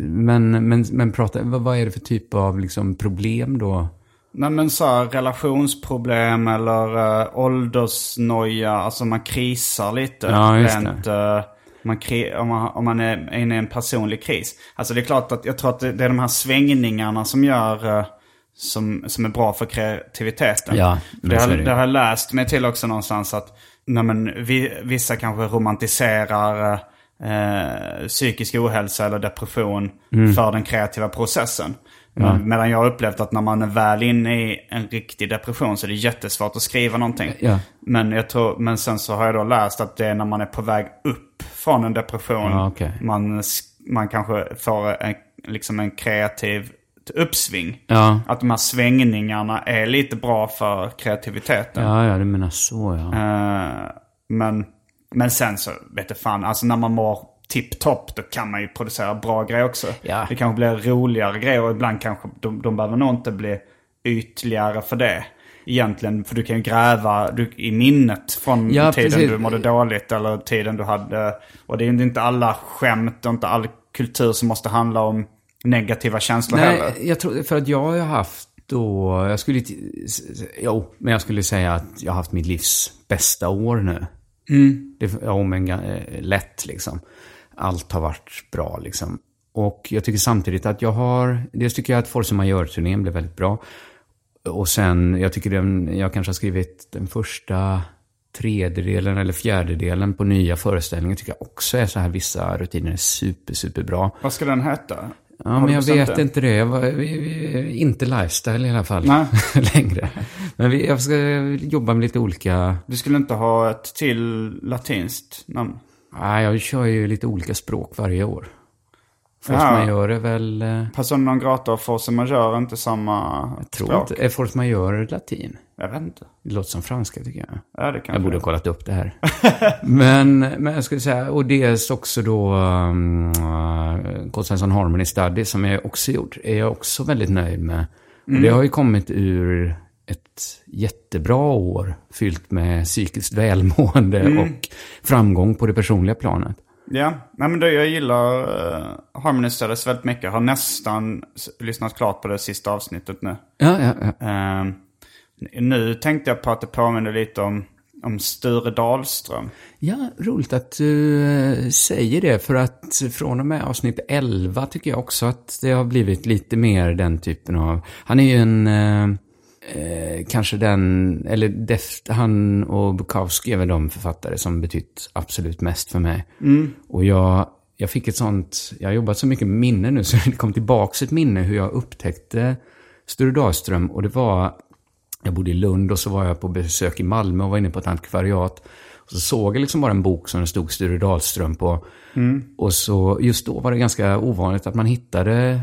Men, men, men prata, vad, är det för typ av liksom problem då? Nej men så här, relationsproblem eller uh, åldersnoja, alltså man krisar lite. Ja, rent, eh, man kri- om, man, om man är inne i en personlig kris. Alltså det är klart att jag tror att det, det är de här svängningarna som gör, eh, som, som är bra för kreativiteten. Ja, det, har, det. det har jag läst mig till också någonstans att nej men, vi, vissa kanske romantiserar eh, psykisk ohälsa eller depression Mm. för den kreativa processen. Men, medan jag har upplevt att när man är väl inne i en riktig depression så är det jättesvårt att skriva någonting. Ja. Men, jag tror, men sen så har jag då läst att det är när man är på väg upp från en depression. Ja, okej. man, man kanske får en, liksom en kreativ uppsving. Ja, Att de här svängningarna är lite bra för kreativiteten. ja, ja du menar så ja. Eh, men, men sen så, vet du fan, alltså när man mår tipptopp då kan man ju producera bra grejer också. Ja. Det kanske blir roligare grejer och ibland kanske de, de behöver nog inte bli ytligare för det. Egentligen, för du kan ju gräva du, i minnet från Ja, tiden precis. du mådde dåligt eller tiden du hade. Och det är ju inte alla skämt och inte all kultur som måste handla om negativa känslor heller. Nej, jag tror, för att jag har haft då, jag skulle jo, men jag skulle säga att jag har haft mitt livs bästa år nu. Det, ja, men ga- eh, lätt liksom. Allt har varit bra liksom. Och jag tycker samtidigt att jag har, dels tycker jag att Force Majeure-turnén blev väldigt bra. Och sen, jag tycker den, jag kanske har skrivit den första tredjedelen eller fjärdedelen på nya föreställningar tycker jag också är så här, vissa rutiner är super, super bra. Vad ska den heta? Ja, men jag vet det? inte det. Jag var, inte lifestyle i alla fall. Nej. längre. Men vi, jag ska jobba med lite olika... Du skulle inte ha ett till latinskt namn? Nej, jag kör ju lite olika språk varje år. Force Ja. majeure är väl... eh, Person non grata och force majeure är inte samma Jag tror språk. inte... Är force majeure latin? Jag vet inte. Det låter som franska tycker jag. Ja, det kan Jag borde ha kollat upp det här. men, men jag skulle säga, och dels också då um, uh, Harmony Study som jag också gjort, är jag också väldigt nöjd med. Och det har ju kommit ur ett jättebra år fyllt med psykiskt välmående och framgång på det personliga planet. Ja, nej men det, jag gillar uh, Harmony Studies väldigt mycket. Jag har nästan lyssnat klart på det sista avsnittet nu. Ja, ja, ja. Ehm, nu tänkte jag på att det påminner lite om, om Sture Dahlström. Ja, roligt att du eh, säger det. För att från och med avsnitt 11 tycker jag också att det har blivit lite mer den typen av... Han är ju en... Eh, eh, kanske den... Eller def, han och Bukowski är väl de författare som betytt absolut mest för mig. Och jag, jag fick ett sånt... Jag har jobbat så mycket minne nu så det kom tillbaka ett minne hur jag upptäckte Sture Dahlström. Och det var... Jag bodde i Lund och så var jag på besök i Malmö och var inne på ett antikvariat. Och så såg jag liksom bara en bok som det stod Sture Dahlström på. Och så just då var det ganska ovanligt att man hittade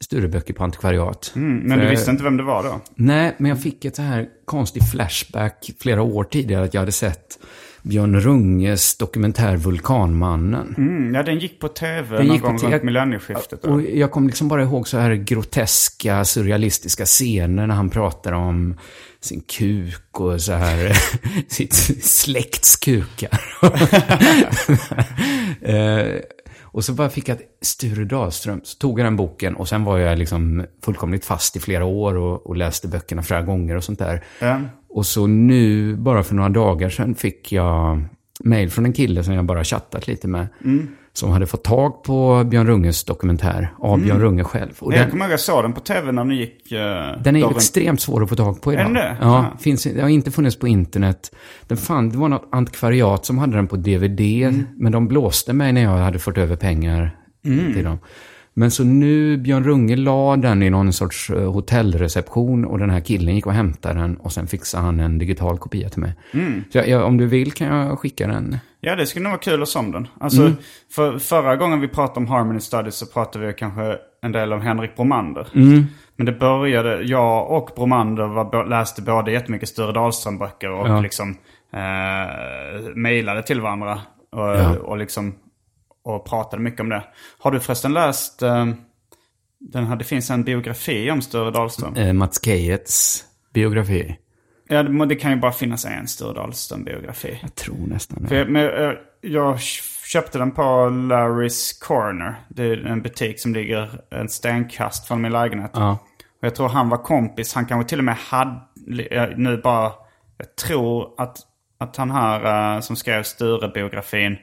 Stureböcker på antikvariat. Mm, men du För- visste inte vem det var då? Nej, men jag fick ett så här konstigt flashback flera år tidigare att jag hade sett Björn Runges dokumentär Vulkanmannen. Mm, ja, den gick på tv Den någon gick på gång runt millennieskiftet. Och jag kom liksom bara ihåg så här groteska, surrealistiska scener när han pratar om sin kuk och så här sitt släkts kukar. och så bara fick jag ett Sture Dahlström, så tog jag den boken och sen var jag liksom fullkomligt fast i flera år och, och läste böckerna flera gånger och sånt där. Ja. Och så nu, bara för några dagar sedan, fick jag mail från en kille som jag bara chattat lite med. Som hade fått tag på Björn Runges dokumentär av Björn Runge själv. Och Jag den, kommer ihåg jag såg den på tv när den gick. Uh, den är ju extremt svår att få tag på idag. Är det? Ja, Ja. finns, det har inte funnits på internet. Den fann, det var något antikvariat som hade den på DVD. Mm. Men de blåste mig när jag hade fått över pengar Mm. till dem. Men så nu, Björn Runge la den i någon sorts eh, hotellreception och den här killen gick och hämtade den och sen fixade han en digital kopia till mig. Mm. Så jag, jag, om du vill kan jag skicka den. Ja, det skulle nog vara kul att se om den. Alltså, Mm. för, förra gången vi pratade om Harmony Studies så pratade vi kanske en del om Henrik Bromander. Mm. Men det började, jag och Bromander var, läste både jättemycket Sture Dahlström-böcker och Ja. liksom eh, mejlade till varandra. Och, Ja. och liksom och pratade mycket om det. Har du förresten läst, eh, den här, det finns en biografi om Sture Dahlström. Eh, Mats Keijets biografi. Ja, det, kan ju bara finnas en Sture Dahlström-biografi. Jag tror nästan det. jag, men, eh, jag köpte den på Larry's Corner. Det är en butik som ligger en stenkast från min lägenhet. Ja. Och jag tror han var kompis. Han kanske till och med hade, nu bara, jag tror att, att han här eh, som skrev Sture-biografin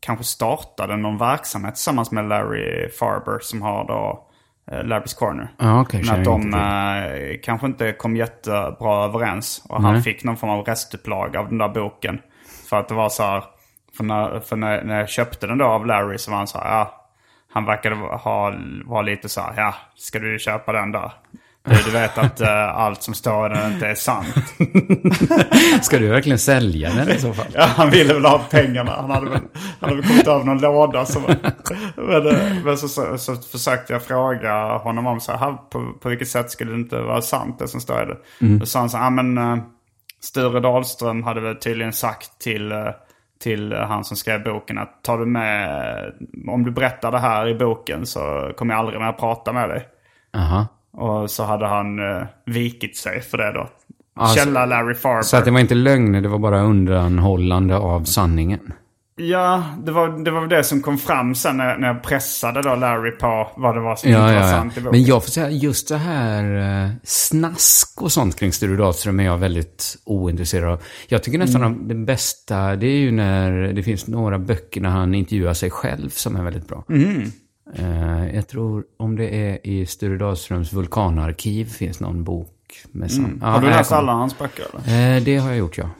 kanske startade någon verksamhet tillsammans med Larry Farber som har då Larry's Corner. Ja, okej, Men att de eh, kanske inte kom jättebra överens. Och han Nej. fick någon form av restupplaga av den där boken. För att det var så här, för när, för när, när jag köpte den då av Larry så var han så här, ja. Han verkade ha, vara lite så här, ja, ska du köpa den där? Du, vet att eh, allt som står den inte är sant. Ska du verkligen sälja den i så fall? Ja, han ville väl ha pengarna. Han hade väl, han hade väl kommit över någon låda. Så, men eh, men så, så, så försökte jag fråga honom om så här, på, på vilket sätt skulle det inte vara sant det som står i det. Då sa han så här, ja men eh, Sture Dahlström hade väl tydligen sagt till, eh, till han som skrev boken att tar du med, om du berättar det här i boken så kommer jag aldrig mer prata med dig. Aha. Och så hade han eh, vikit sig för det då. Alltså, Källa Larry Farber. Så att det var inte lögner, det var bara undanhållande av sanningen. Ja, det var, det var det som kom fram sen när, när jag pressade då Larry på vad det var som Ja, var ja, ja. sant i boken. Men jag får säga, just det här eh, snask och sånt kring Sture Dahlström är jag väldigt ointresserad av. Jag tycker nästan Mm. att det bästa, det är ju när det finns några böcker när han intervjuar sig själv som är väldigt bra. Mm. Eh, jag tror, om det är i Sture Dahlströms vulkanarkiv finns någon bok med. Ja, Mm. har du läst alla hans böcker eller? Eh, det har jag gjort, ja.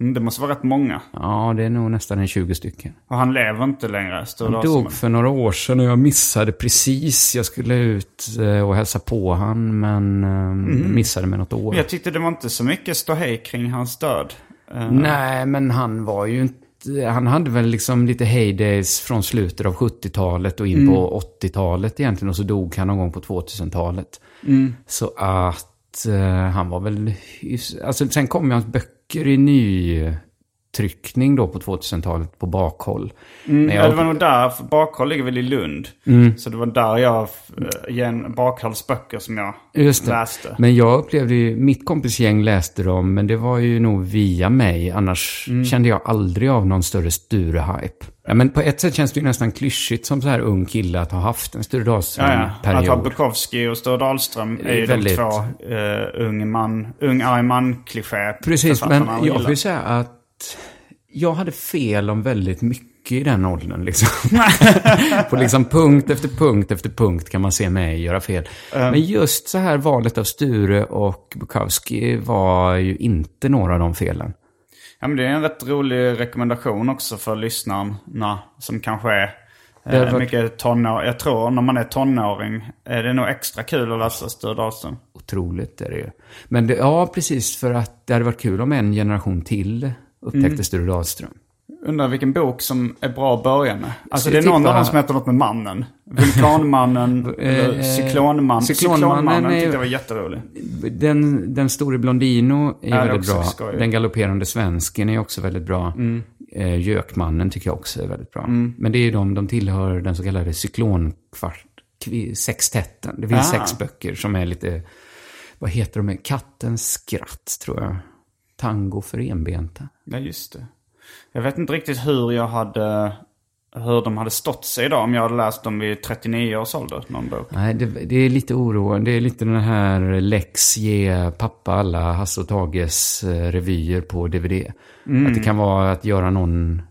Mm, det måste vara rätt många. Ja, det är nog nästan en 20 stycken. Och han lever inte längre, Sture Han Dahlström. dog för några år sedan och jag missade precis. Jag skulle ut eh, och hälsa på han men eh, missade med något år. Mm. Jag tyckte det var inte så mycket ståhej kring hans död. Eh, Nej, men han var ju inte han hade väl liksom lite heydays från slutet av 70-talet och in på 80-talet egentligen. Och så dog han någon gång på 2000-talet. Så att eh, han var väl... Alltså sen kom ju hans böcker i nytryckning då på 2000-talet på bakhåll. Men Ja, det var nog där, för Bakhåll ligger väl i Lund. Mm. Så det var där jag, eh, igen, Bakhålls böcker som jag läste. Men jag upplevde ju, mitt kompisgäng läste dem, men det var ju nog via mig. Annars Mm. kände jag aldrig av någon större Sture-hype. Ja, men på ett sätt känns det ju nästan klyschigt som så här ung kille att ha haft en Sture Ja, ja. Att ha Dahlström-period. Bukowski och Sture Dahlström är ju Väldigt. de två uh, ung man, ung arg man-kliché. Precis, men jag ju säga att jag hade fel om väldigt mycket i den åldern. Liksom. På liksom punkt efter punkt efter punkt kan man se mig göra fel. Men just så här valet av Sture och Bukowski var ju inte några av de felen. Ja, men det är en rätt rolig rekommendation också för lyssnarna som kanske är Det har eh, varit- mycket tonår. Jag tror när man är tonåring är det nog extra kul att läsa Sture Dahlström. Otroligt är det ju. Men det, ja, precis för att det hade varit kul om en generation till upptäckte Mm. Sture Dahlström. Undrar vilken bok som är bra att börja med. Alltså det är någon av dem som heter något med mannen. Vulkanmannen, eller Eh, Cyklonman. Cyklonmannen Cyklonmannen är- tyckte jag var jätterolig. Den, den store Blondino är är väldigt också bra. skoj. Den galopperande svensken är också väldigt bra. Mm. Eh, Gökmannen tycker jag också är väldigt bra. Men det är ju de, de tillhör den så kallade cyklonkvart, sextetten. Det finns Ah. sex böcker som är lite, vad heter de? Kattens skratt, tror jag. Tango för enbenta. Ja, just det. Jag vet inte riktigt hur jag hade... Hur de hade stått sig idag om jag hade läst dem vid 39 års ålder, någon bok. Nej, det, det är lite oroande. Det är lite den här Lex ge pappa alla Hasse och Tages eh, revyer på DVD. Att det kan vara att göra någon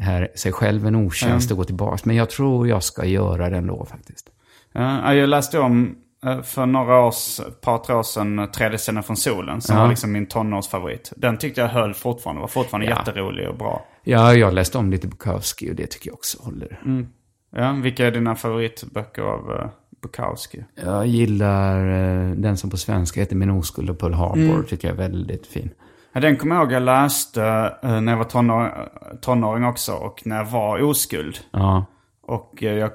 här, sig själv en otjänst och gå tillbaka. Men jag tror jag ska göra det ändå faktiskt. Ja, jag läste om för några års, ett par tre år sedan, Tredje scenen från solen. Som Ja. var liksom min tonårsfavorit. Den tyckte jag höll fortfarande. Var fortfarande Ja. jätterolig och bra. Ja, jag läste om lite Bukowski och det tycker jag också håller. Ja, vilka är dina favoritböcker av uh, Bukowski? Jag gillar eh, den som på svenska heter Min oskuld och Pearl Harbor. Tycker jag är väldigt fin. Ja, den kommer jag ihåg jag läste eh, när jag var tonår, tonåring också. Och när jag var oskuld. Ja, Och eh, jag, eh,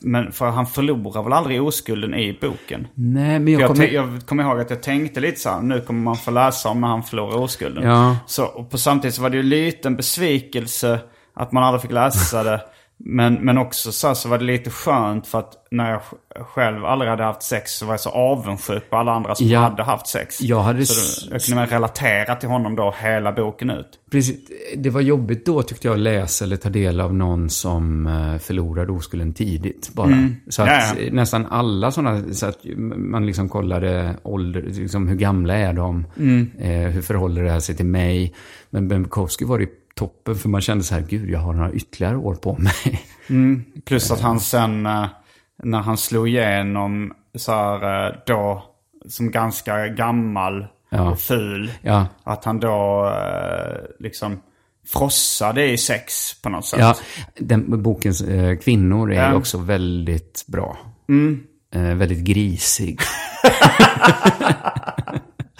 men för han förlorar väl aldrig oskulden i boken? nej men jag Jag, kommer... jag, jag kommer ihåg att jag tänkte lite så här, nu kommer man få läsa om när han förlorar oskulden. Ja. Så, och på samtidigt så var det ju lite en besvikelse att man aldrig fick läsa det. Men, men också så, så var det lite skönt för att när jag sj- själv aldrig hade haft sex så var jag så avundsjuk på alla andra som Ja. hade haft sex. Jag hade Så då, jag kunde relatera till honom då hela boken ut. Precis. Det var jobbigt då tyckte jag att läsa eller ta del av någon som eh, förlorade oskulden tidigt bara. Så att Mm. Ja, ja. eh, nästan alla sådana, så att man liksom kollade ålder, liksom hur gamla är de? Mm. Eh, hur förhåller det här sig till mig? Men Ben Bukowski var det toppen för man kände så här, gud jag har några ytterligare år på mig. Plus att han sen, eh, när han slog igenom så här, eh, då, som ganska gammal Ja. och ful. Ja. Att han då eh, liksom frossade i sex på något sätt. Ja, den bokens eh, kvinnor är ju också väldigt bra. Eh, väldigt grisig.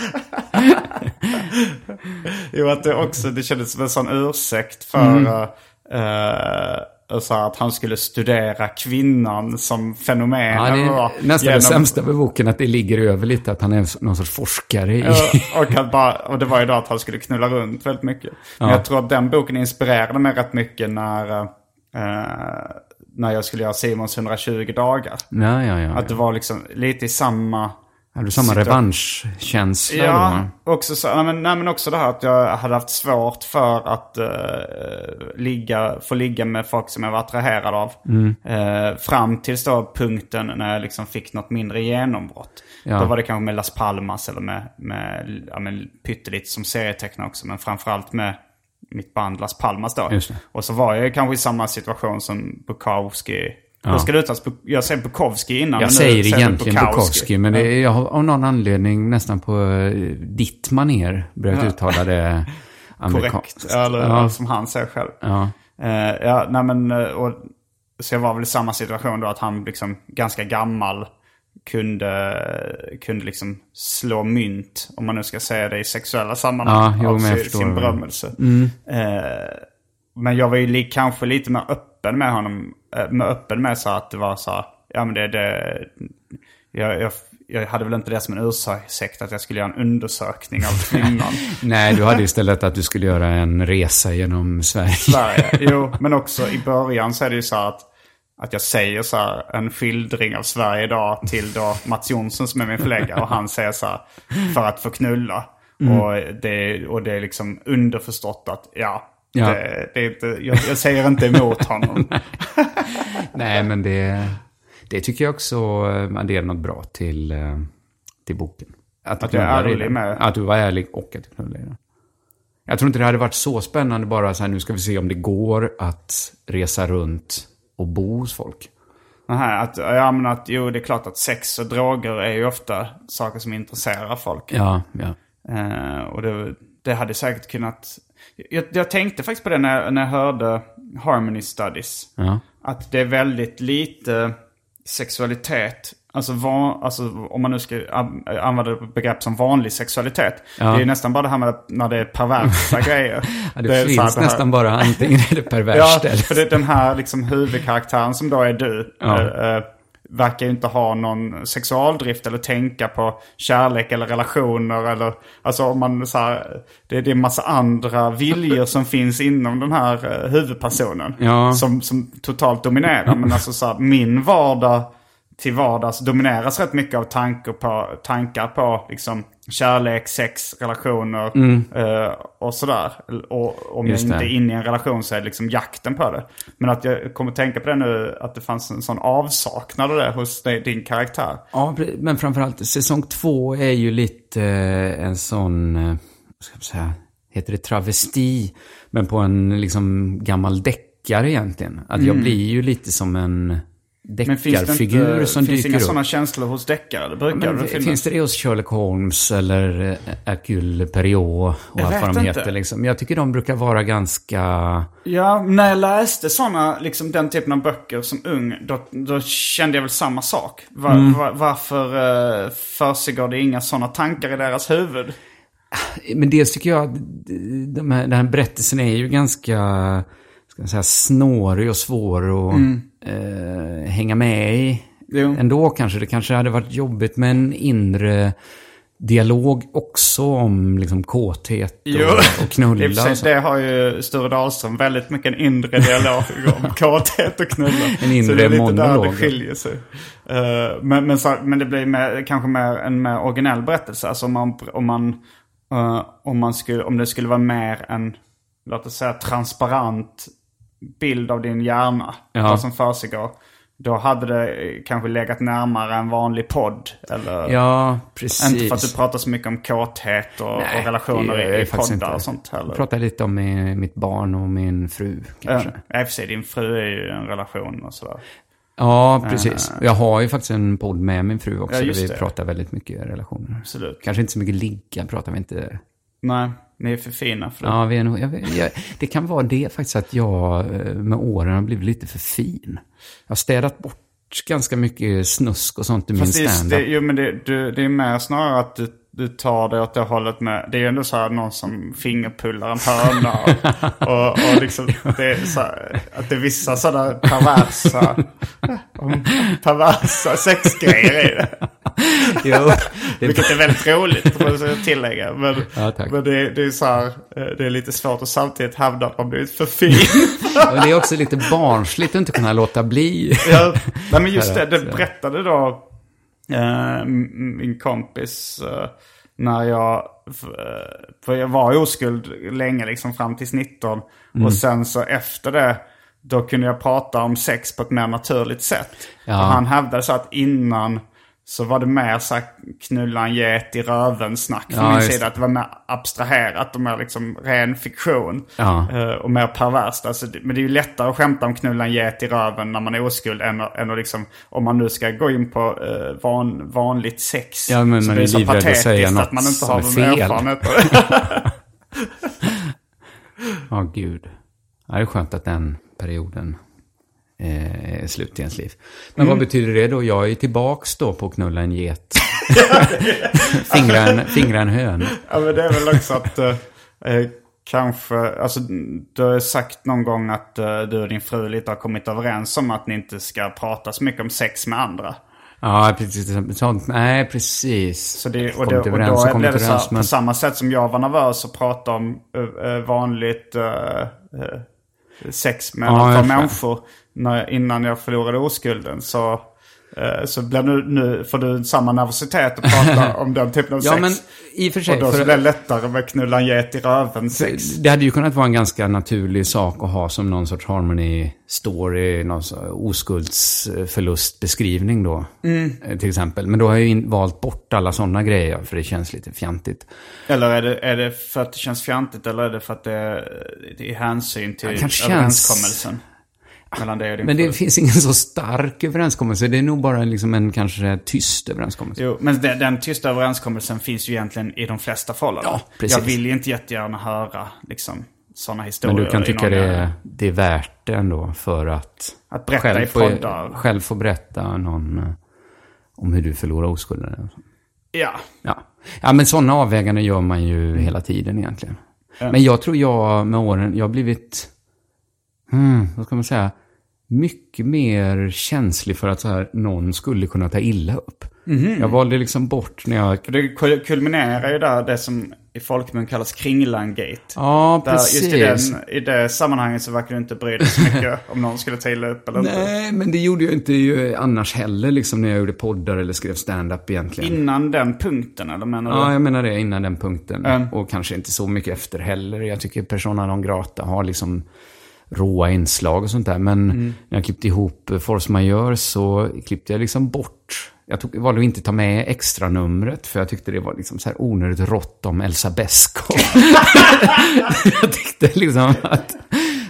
Jo, att det också, det kändes som en sån ursäkt för Mm. eh, så att han skulle studera kvinnan som fenomen. Ja, det är nästan genom- det sämsta med boken, att det ligger över lite, att han är någon sorts forskare i... Och, att bara, och det var ju då att han skulle knulla runt väldigt mycket. Men Ja. jag tror att den boken inspirerade mig rätt mycket när, eh, när jag skulle göra Simons 120 dagar. Ja, ja, ja. Att det var liksom lite i samma... Har du samma revanschkänsla Ja, då? också, så, nej, men, nej, men också det här att jag hade haft svårt för att eh, ligga, få ligga med folk som jag var attraherad av. Mm. Eh, fram tills då punkten när jag liksom fick något mindre genombrott. Ja. Då var det kanske med Las Palmas eller med, med ja, men pyttelite som serietecknare också. Men framförallt med mitt band Las Palmas då. Och så var jag kanske i samma situation som Bukowski. Hur ska det uttalas? Bu- Jag säger Bukowski innan. men Jag nu säger du egentligen Bukowski, men det är, jag har av någon anledning nästan på eh, ditt maner börjat uttala det amerikanskt. Korrekt. Eller Ja. som han säger själv. Ja. Eh, ja, nej men, eh, och, så jag var väl i samma situation då att han liksom ganska gammal kunde, kunde liksom slå mynt, om man nu ska säga det i sexuella sammanhang, Ja, av men sin, sin berömmelse. Eh, men jag var ju li, kanske lite mer öppen med honom, med öppen med så att det var så här, ja men det, det jag, jag, jag hade väl inte det som en ursäkt att jag skulle göra en undersökning av kvinnan. Nej, du hade istället att du skulle göra en resa genom Sverige. Sverige. Jo, men också i början så är det ju så här att, att jag säger så här en skildring av Sverige idag till då Mats Jonsson som är min förläggare och han säger så här för att få knulla. Och, det, och det är liksom underförstått att ja, Ja. Det, det är inte, jag, jag säger inte emot honom. Nej, men det, det tycker jag också eh, adderar något bra till, eh, till boken. Att, Att jag är ärlig med- Att du var ärlig och att du knullade i den. Jag tror inte det hade varit så spännande bara så här, nu ska vi se om det går att resa runt och bo hos folk. Aha, att, ja, men att, jo, det är klart att sex och droger är ju ofta saker som intresserar folk. Ja, ja. Eh, och det, det hade säkert kunnat... Jag, jag tänkte faktiskt på det när, jag- när jag hörde Harmony Studies. Ja. Att det är väldigt lite sexualitet. Alltså, van, alltså om man nu ska an- använda begrepp som vanlig sexualitet. Det är ju nästan bara det här med när det är perversa grejer. Ja, det, är så finns här- det här- nästan bara antingen är det perverst Ja, eller... för det, den här liksom huvudkaraktären som då är du. Ja. eh, verkar ju inte ha någon sexualdrift eller tänka på kärlek eller relationer. Eller, alltså om man så här, det, det är en massa andra viljor som finns inom den här eh, huvudpersonen. Ja. Som, som totalt dominerar. Men alltså så här, min vardag till vardags domineras rätt mycket av tankar på, tankar på liksom, kärlek, sex, relationer eh, och sådär. Och om Just jag inte det. är inne i en relation så är det liksom jakten på det. Men att jag kommer tänka på det nu, att det fanns en sån avsaknad av det hos din karaktär. Ja, men framförallt säsong två är ju lite eh, en sån, eh, vad ska jag säga, heter det travesti? Men på en liksom gammal deckare egentligen. Att jag blir ju lite som en Det deckarfigur inte, som finns dyker inga upp. sådana känslor hos deckare? Det väl finnas. finns det det hos Sherlock Holmes eller eh, Hercule Perriot och Jag allt vad de inte. heter liksom? Jag tycker de brukar vara ganska... Ja, när jag läste såna, liksom den typen av böcker som ung, då, då kände jag väl samma sak. Var, Mm. var, varför uh, försiggår det inga sådana tankar i deras huvud? Men dels tycker jag att de här, den här berättelsen är ju ganska, ska man säga, snårig och svår att eh, hänga med i. Jo. Ändå kanske. Det kanske hade varit jobbigt med en inre dialog också om liksom kåthet och, och knulla sig, och det har ju Sture Dahlström väldigt mycket en inre dialog om kåthet och knulla. En inre så det är lite där monolog. det skiljer sig. Eh, men, men, så, men det blir mer, kanske mer, en mer originell berättelse. Alltså om man, om man, eh, om man skulle, om det skulle vara mer en, låt oss säga transparent bild av din hjärna. Ja. Vad som försiggår. Då hade det eh, kanske legat närmare en vanlig podd. Eller, Ja, precis. inte för att du pratar så mycket om kåthet och, Nej, och relationer i, i poddar inte. och sånt heller. Jag pratar lite om min- mitt barn och min fru kanske. Ja, i och för sig, din fru är ju en relation och sådär. Ja, precis. Jag har ju faktiskt en podd med min fru också. Ja, där vi det. pratar väldigt mycket relationer. Absolut. Kanske inte så mycket ligga pratar vi inte. Nej, ni är för fina för det. Ja, vi är nog, jag, jag, det kan vara det faktiskt att jag eh, med åren har blivit lite för fin. Jag har städat bort ganska mycket snusk och sånt i min standup. det, jo, men det, du, det är mer snarare att du, du tar det åt det hållet med... Det är ju ändå så här någon som fingerpullar en höna. Och, och, och liksom, det är så här, att det är vissa sådana perversa, perversa sexgrejer i det. Jo, det, Vilket är väldigt roligt, får jag tillägga. Men, Ja, men det, det är så här, eh, det är lite svårt att samtidigt hävda att man blivit för fin. och det är också lite barnsligt att inte kunna låta bli. ja, nej, men just det, det berättade då eh, min kompis eh, när jag, eh, för jag var oskuld länge, liksom fram till 19. Mm. Och sen så efter det, då kunde jag prata om sex på ett mer naturligt sätt. Ja. Och han hävdade så att innan så var det mer så här knulla en get i röven-snack från Ja, min just sida. Att det var mer abstraherat och mer liksom ren fiktion. Ja. Eh, och mer perverst. Alltså, men det är ju lättare att skämta om knulla en get i röven när man är oskuld än, än att liksom, om man nu ska gå in på eh, van, vanligt sex. Ja, men så man det är är så patetiskt att, man inte har någon erfarenhet. Ja, gud. Ja, det är skönt att den perioden eh, slut i ens liv. Men vad betyder det då? Jag är tillbaks då på att knulla en get. fingra, en, fingra en hön. Ja, men det är väl också att eh, eh, kanske, alltså du har sagt någon gång att eh, du och din fru lite har kommit överens om att ni inte ska prata så mycket om sex med andra. Ja, precis. Sånt, nej, precis. Så det, och, det, och överens då och kommit blev det så här, överens, men- på samma sätt som jag var nervös att prata om eh, eh, vanligt eh, sex med Ja, fattar. människor när, innan jag förlorade oskulden. Så, eh, så blev nu, nu får du samma nervositet att prata om den typen av Ja, sex. men i och för sig, och då för- blev det lättare med knulla en get i röven sex. Det hade ju kunnat vara en ganska naturlig sak att ha som någon sorts harmony story, någon oskuldsförlustbeskrivning då. eh, Till exempel. Men då har jag ju valt bort alla sådana grejer, för det känns lite fjantigt. Eller är det, är det för att det känns fjantigt eller är det för att det är, är hänsyn till kanske känns- överenskommelsen? Mellan dig och din Men fru? det finns ingen så stark överenskommelse. Det är nog bara liksom en kanske tyst överenskommelse. Jo, men den, den tysta överenskommelsen finns ju egentligen i de flesta förhållanden. Ja, precis. Jag vill ju inte jättegärna höra liksom, sådana historier. Men du kan tycka det är, det är värt det ändå för att... Att berätta i få, själv få berätta någon eh, om hur du förlorar oskulden. Ja. Ja. ja, men sådana avväganden gör man ju hela tiden egentligen. Men jag tror jag med åren, jag har blivit, hmm, vad ska man säga, mycket mer känslig för att så här, någon skulle kunna ta illa upp. Jag valde liksom bort när jag... Det kul- kulminerar ju där det som i folkmun kallas Kringlan-gate. Ja, Där precis. just i, den, i det sammanhanget så verkar du inte bry dig så mycket om någon skulle ta illa upp eller inte. Nej, men det gjorde jag inte ju annars heller, liksom när jag gjorde poddar eller skrev stand-up egentligen. Innan den punkten eller menar du? Ja, jag menar det innan den punkten. Mm. Och kanske inte så mycket efter heller. Jag tycker Persona non grata har liksom råa inslag och sånt där. Men Mm. när jag klippte ihop eh, Force Majeure så klippte jag liksom bort. Jag tog, valde att inte ta med extra numret för jag tyckte det var liksom så här onödigt rått om Elsa Beskow. jag tyckte liksom att...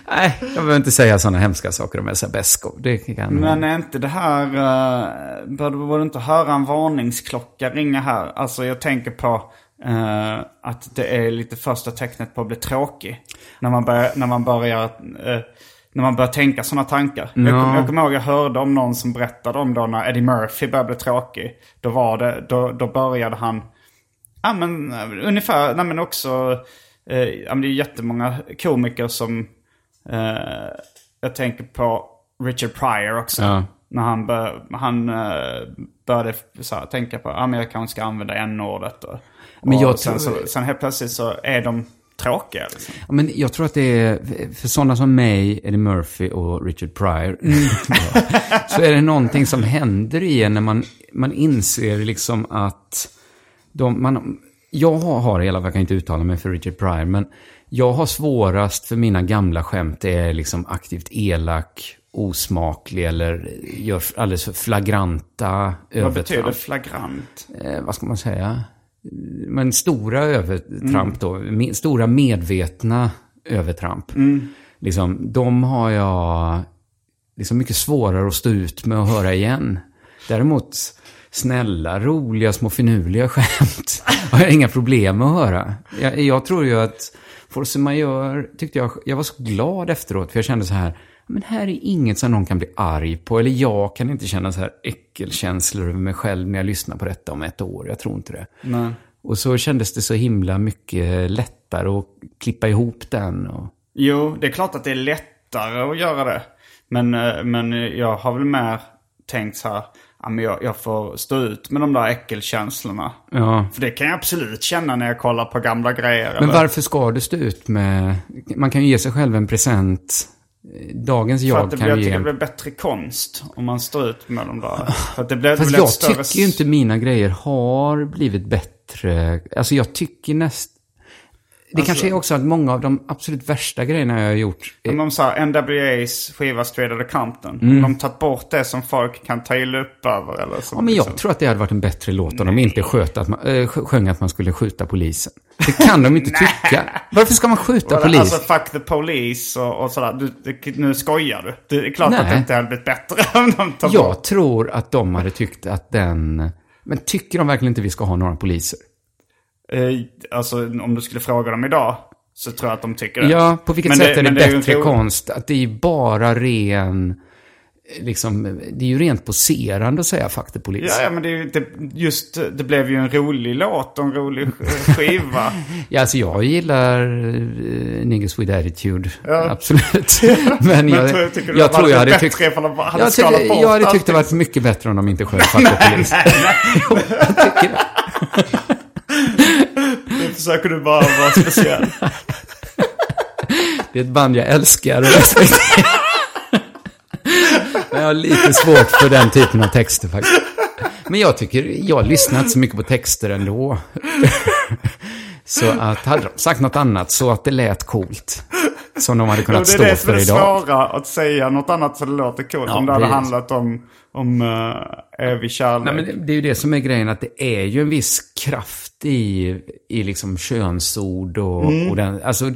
Nej, jag behöver inte säga sådana hemska saker om Elsa Beskow. Det kan... Men är inte det här... Uh, bör, du- bör du inte höra en varningsklocka ringa här? Alltså jag tänker på eh, att det är lite första tecknet på att bli tråkig. När man börjar, när man börjar, eh, när man börjar tänka sådana tankar. Jag, Ja. kommer, jag kommer ihåg jag hörde om någon som berättade om då när Eddie Murphy började bli tråkig. Då, var det, då, då började han... Ja men ungefär, nej men också... Eh, ja, men det är jättemånga komiker som... Jag tänker på Richard Pryor också. Ja. När han, bör, han började så här, tänka på ah, men jag kanske ska använda n-ordet. Och, Men och jag sen, tror- så, sen helt plötsligt så är de tråkiga. Liksom. Ja, men jag tror att det är, för sådana som mig, Eddie Murphy och Richard Pryor, så är det någonting som händer i en när man, man inser liksom att de, man, jag har, i alla fall, jag kan inte uttala mig för Richard Pryor, men jag har svårast för mina gamla skämt är liksom aktivt elak, osmaklig eller gör alldeles för flagranta Vad betyder övertramp. flagrant? eh, vad ska man säga, men stora övertramp då, me, stora medvetna övertramp. Liksom, de har jag liksom mycket svårare att stå ut med att höra igen. Däremot snälla, roliga, små finurliga skämt har jag inga problem med att höra. Jag, jag tror ju att Force Majeure tyckte jag, jag var så glad efteråt, för jag kände så här, men här är inget som någon kan bli arg på, eller jag kan inte känna så här äckelkänslor över mig själv när jag lyssnar på detta om ett år. Jag tror inte det. Nej. Och så kändes det så himla mycket lättare att klippa ihop den. Och... Jo, det är klart att det är lättare att göra det. Men, eh, men jag har väl mer tänkt så här, ja, men jag, jag får stå ut med de där äckelkänslorna. Ja. För det kan jag absolut känna när jag kollar på gamla grejer. Men eller- varför ska du stå ut med... Man kan ju ge sig själv en present. Dagens För jag att det kan blir, jag ju tycker en... det blir bättre konst om man står ut med de där. För att det blir, det Fast blir jag större... tycker ju inte mina grejer har blivit bättre. Alltså jag tycker näst... Det Alltså- kanske är också att många av de absolut värsta grejerna jag har gjort... Är... Om de sa NWA's skiva Straight Outta Compton. Mm. Om de tagit bort det som folk kan ta illa upp över. Eller som Ja, men jag liksom- tror att det hade varit en bättre låt om de inte sköt att man, äh, sjöng att man skulle skjuta polisen. Det kan de inte tycka. Varför ska man skjuta Alltså polisen? fuck the police och, och sådär. Du, det, nu skojar du. Det är klart att Nej. det inte hade blivit bättre om de tar bort. Jag tror att de hade tyckt att den... Men tycker de verkligen inte vi ska ha några poliser? Eh, alltså om du skulle fråga dem idag. Så tror jag att de tycker det. Ja, på vilket Men sätt är det men är ju bättre ro- konst? Att det är bara ren liksom, det är ju rent poserande att säga faktapolis. Ja, ja men det, det, just, det blev ju en rolig låt och en rolig sk- skiva. Ja, alltså jag gillar uh, Niggas with Attitude. Absolut. Men jag, tror- tycker du jag det tror jag hade tyckt... hade jag, jag hade tyckt det varit mycket bättre om de inte sjöng faktapolis. Jo, jag tycker det. Försöker du bara vara speciell. Det är ett band jag älskar och respekterar. Men jag har lite svårt för den typen av texter faktiskt. Men jag tycker, jag har lyssnat så mycket på texter ändå. Så att, hade de sagt något annat så att det lät coolt. Som de hade kunnat det är stå det som för är idag. svåra, att säga något annat så det låter coolt. Ja, om det hade handlat om, om uh, evig kärlek. Nej, men det- är ju det som är grejen, att det är ju en viss kraft i, i liksom könsord och, och den, alltså,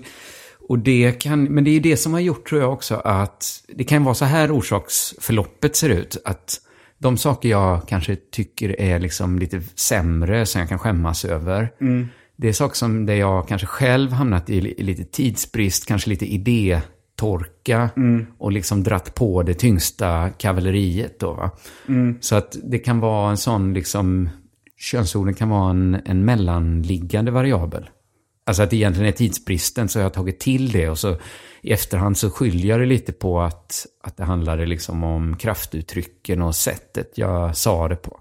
och det kan, men det är ju det som har gjort tror jag också att det kan vara så här orsaksförloppet ser ut. Att de saker jag kanske tycker är liksom lite sämre, som jag kan skämmas över. Det är saker som där jag kanske själv hamnat i, li- i lite tidsbrist, kanske lite idétorka och liksom dratt på det tyngsta kavalleriet då. Va? Så att det kan vara en sån liksom, könsorden kan vara en, en mellanliggande variabel. Alltså att det egentligen är tidsbristen så jag har tagit till det och så i efterhand så skyller jag det lite på att, att det handlade liksom om kraftuttrycken och sättet jag sa det på.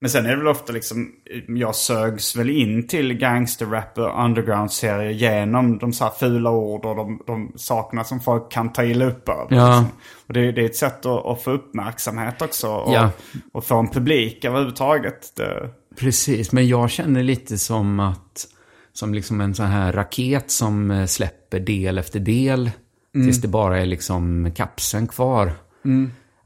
Men sen är det väl ofta liksom, jag sögs väl in till gangsterrap och underground-serier genom de så här fula ord och de, de sakerna som folk kan ta illa upp över. Ja. liksom. Och det, det är ett sätt att, att få uppmärksamhet också och, Ja. och få en publik överhuvudtaget. Det, Precis, men jag känner lite som att som liksom en sån här raket som eh, släpper del efter del tills det bara är liksom kapseln kvar.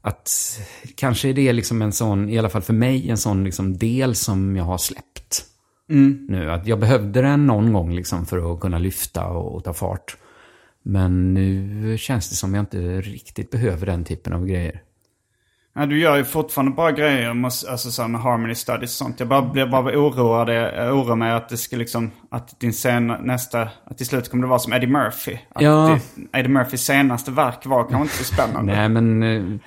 Att kanske är det liksom en sån, i alla fall för mig, en sån liksom del som jag har släppt. Nu, att jag behövde den någon gång liksom för att kunna lyfta och, och ta fart. Men nu känns det som jag inte riktigt behöver den typen av grejer. Ja, du gör ju fortfarande bara grejer alltså, så med harmony studies och sånt. Jag bara blir bara oroad. Jag oroar mig att det ska liksom, att din scen, nästa, att till slut kommer det vara som Eddie Murphy. Att Ja. det, Eddie Murphys senaste verk var kanske inte så spännande. Nej, men eh,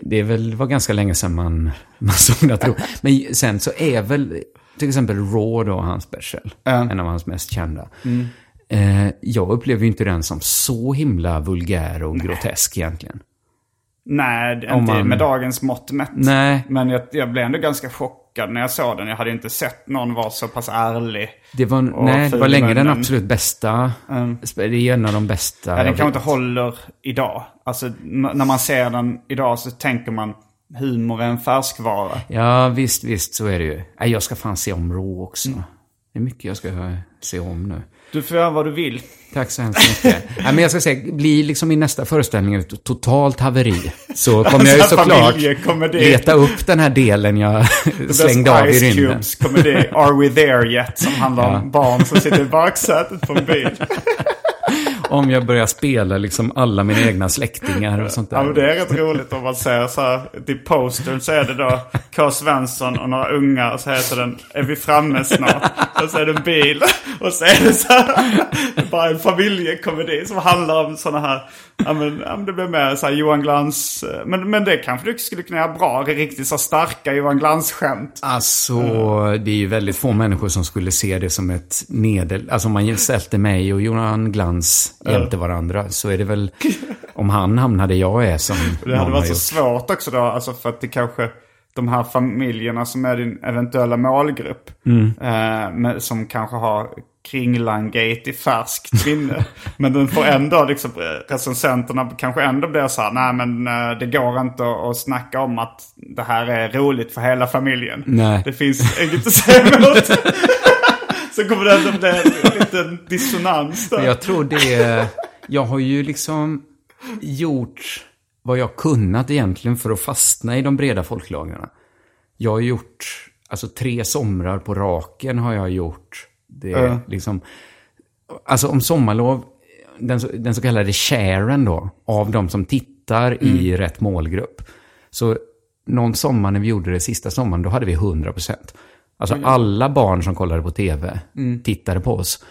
det är väl, det var ganska länge sedan man, man såg det. Men sen så är väl till exempel Raw då, hans special, en av hans mest kända. Eh, jag upplever ju inte den som så himla vulgär och grotesk egentligen. Nej, Om inte man- med dagens mått mätt. Nej. Men jag, jag blev ändå ganska chockad när jag såg den. Jag hade inte sett någon vara så pass ärlig. Det var, nej, det var länge den absolut bästa. Det är ju en av de bästa. Ja, den jag kanske vet. inte håller idag. Alltså n- när man ser den idag så tänker man humor är en färskvara. Ja, visst, visst, så är det ju. Nej, jag ska fan se om Raw också. Det är mycket jag ska se om nu. Du får göra vad du vill. Tack så hemskt mycket. Nej, men jag ska säga, blir liksom i nästa föreställning ett totalt haveri. Så kommer jag ju Alltså, såklart leta upp den här delen jag slängde av i Ice rymden. Cubes komedi Are We There Yet? Som handlar om barn som sitter i baksätet på en bil. Om jag börjar spela liksom alla mina egna släktingar och sånt Ja, men där. det är rätt roligt om man ser så här. Till postern så är det då K. Svensson och några unga. Och så heter den Är vi framme snart? Och så är det en bil. Och så är det så här. Bara en familjekomedi som handlar om sådana här. Ja men, ja, men det blir mer så här Johan Glans. Men, men det kanske du skulle kunna göra bra. Riktigt så starka Johan Glans-skämt. Alltså, det är ju väldigt få människor som skulle se det som ett nedel. Alltså om man sätter mig och Johan Glans jämte varandra så är det väl om han hamnar där jag är som Det hade varit så svårt också då, alltså för att det kanske de här familjerna som är din eventuella målgrupp. Mm. Eh, med, som kanske har Kringlan-gate i färskt minne. men den får ändå, liksom, eh, recensenterna kanske ändå blir så här, nej men eh, det går inte att, att snacka om att det här är roligt för hela familjen. Nej. Det finns inget att säga emot. så kommer det ändå bli en liten dissonans där. Jag tror det... Jag har ju liksom gjort vad jag kunnat egentligen för att fastna i de breda folklagren. Jag har gjort, alltså tre somrar på raken har jag gjort. Det är Ja. liksom... Alltså om sommarlov, den, så- den så kallade sharen då, av de som tittar i rätt målgrupp. Så någon sommar när vi gjorde det sista sommaren, då hade vi 100%. Alltså alla barn som kollade på tv tittade på oss.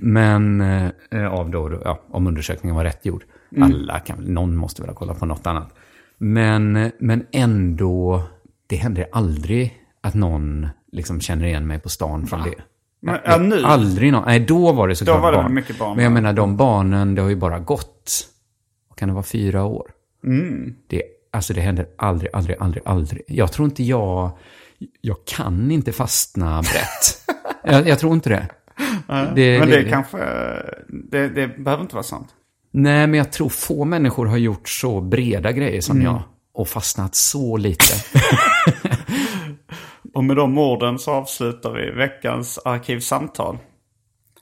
Men eh, av då, ja, om undersökningen var rätt gjord. Alla kan, någon måste väl ha kollat på något annat. Men, men ändå, det händer aldrig att någon liksom känner igen mig på stan från det. Men, ja, nu? Aldrig någon. Nej, då var det såklart Då var det barn. mycket barn, Men jag menar, de barnen, det har ju bara gått, vad kan det vara, fyra år? Mm. Det, alltså det händer aldrig, aldrig, aldrig, aldrig. Jag tror inte jag, jag kan inte fastna brett. jag, jag tror inte det. det Men det kanske, det, det behöver inte vara sant. Nej, men jag tror få människor har gjort så breda grejer som jag. Och fastnat så lite. Och med de orden så avslutar vi veckans arkivsamtal.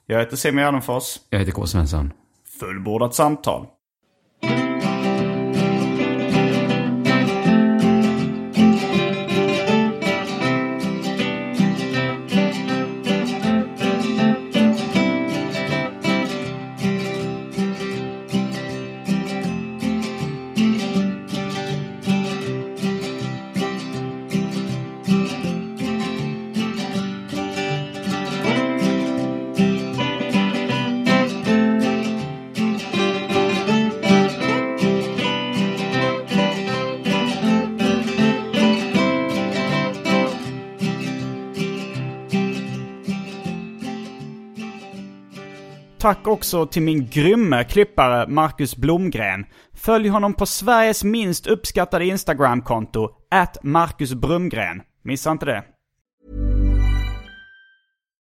Jag heter Simon Gärdenfors. jag heter K. Svensson. Fullbordat samtal. Tack också till min grymme klippare Marcus Blomgren. Följ honom på Sveriges minst uppskattade Instagramkonto, at Marcus Brumgren. Missa inte det.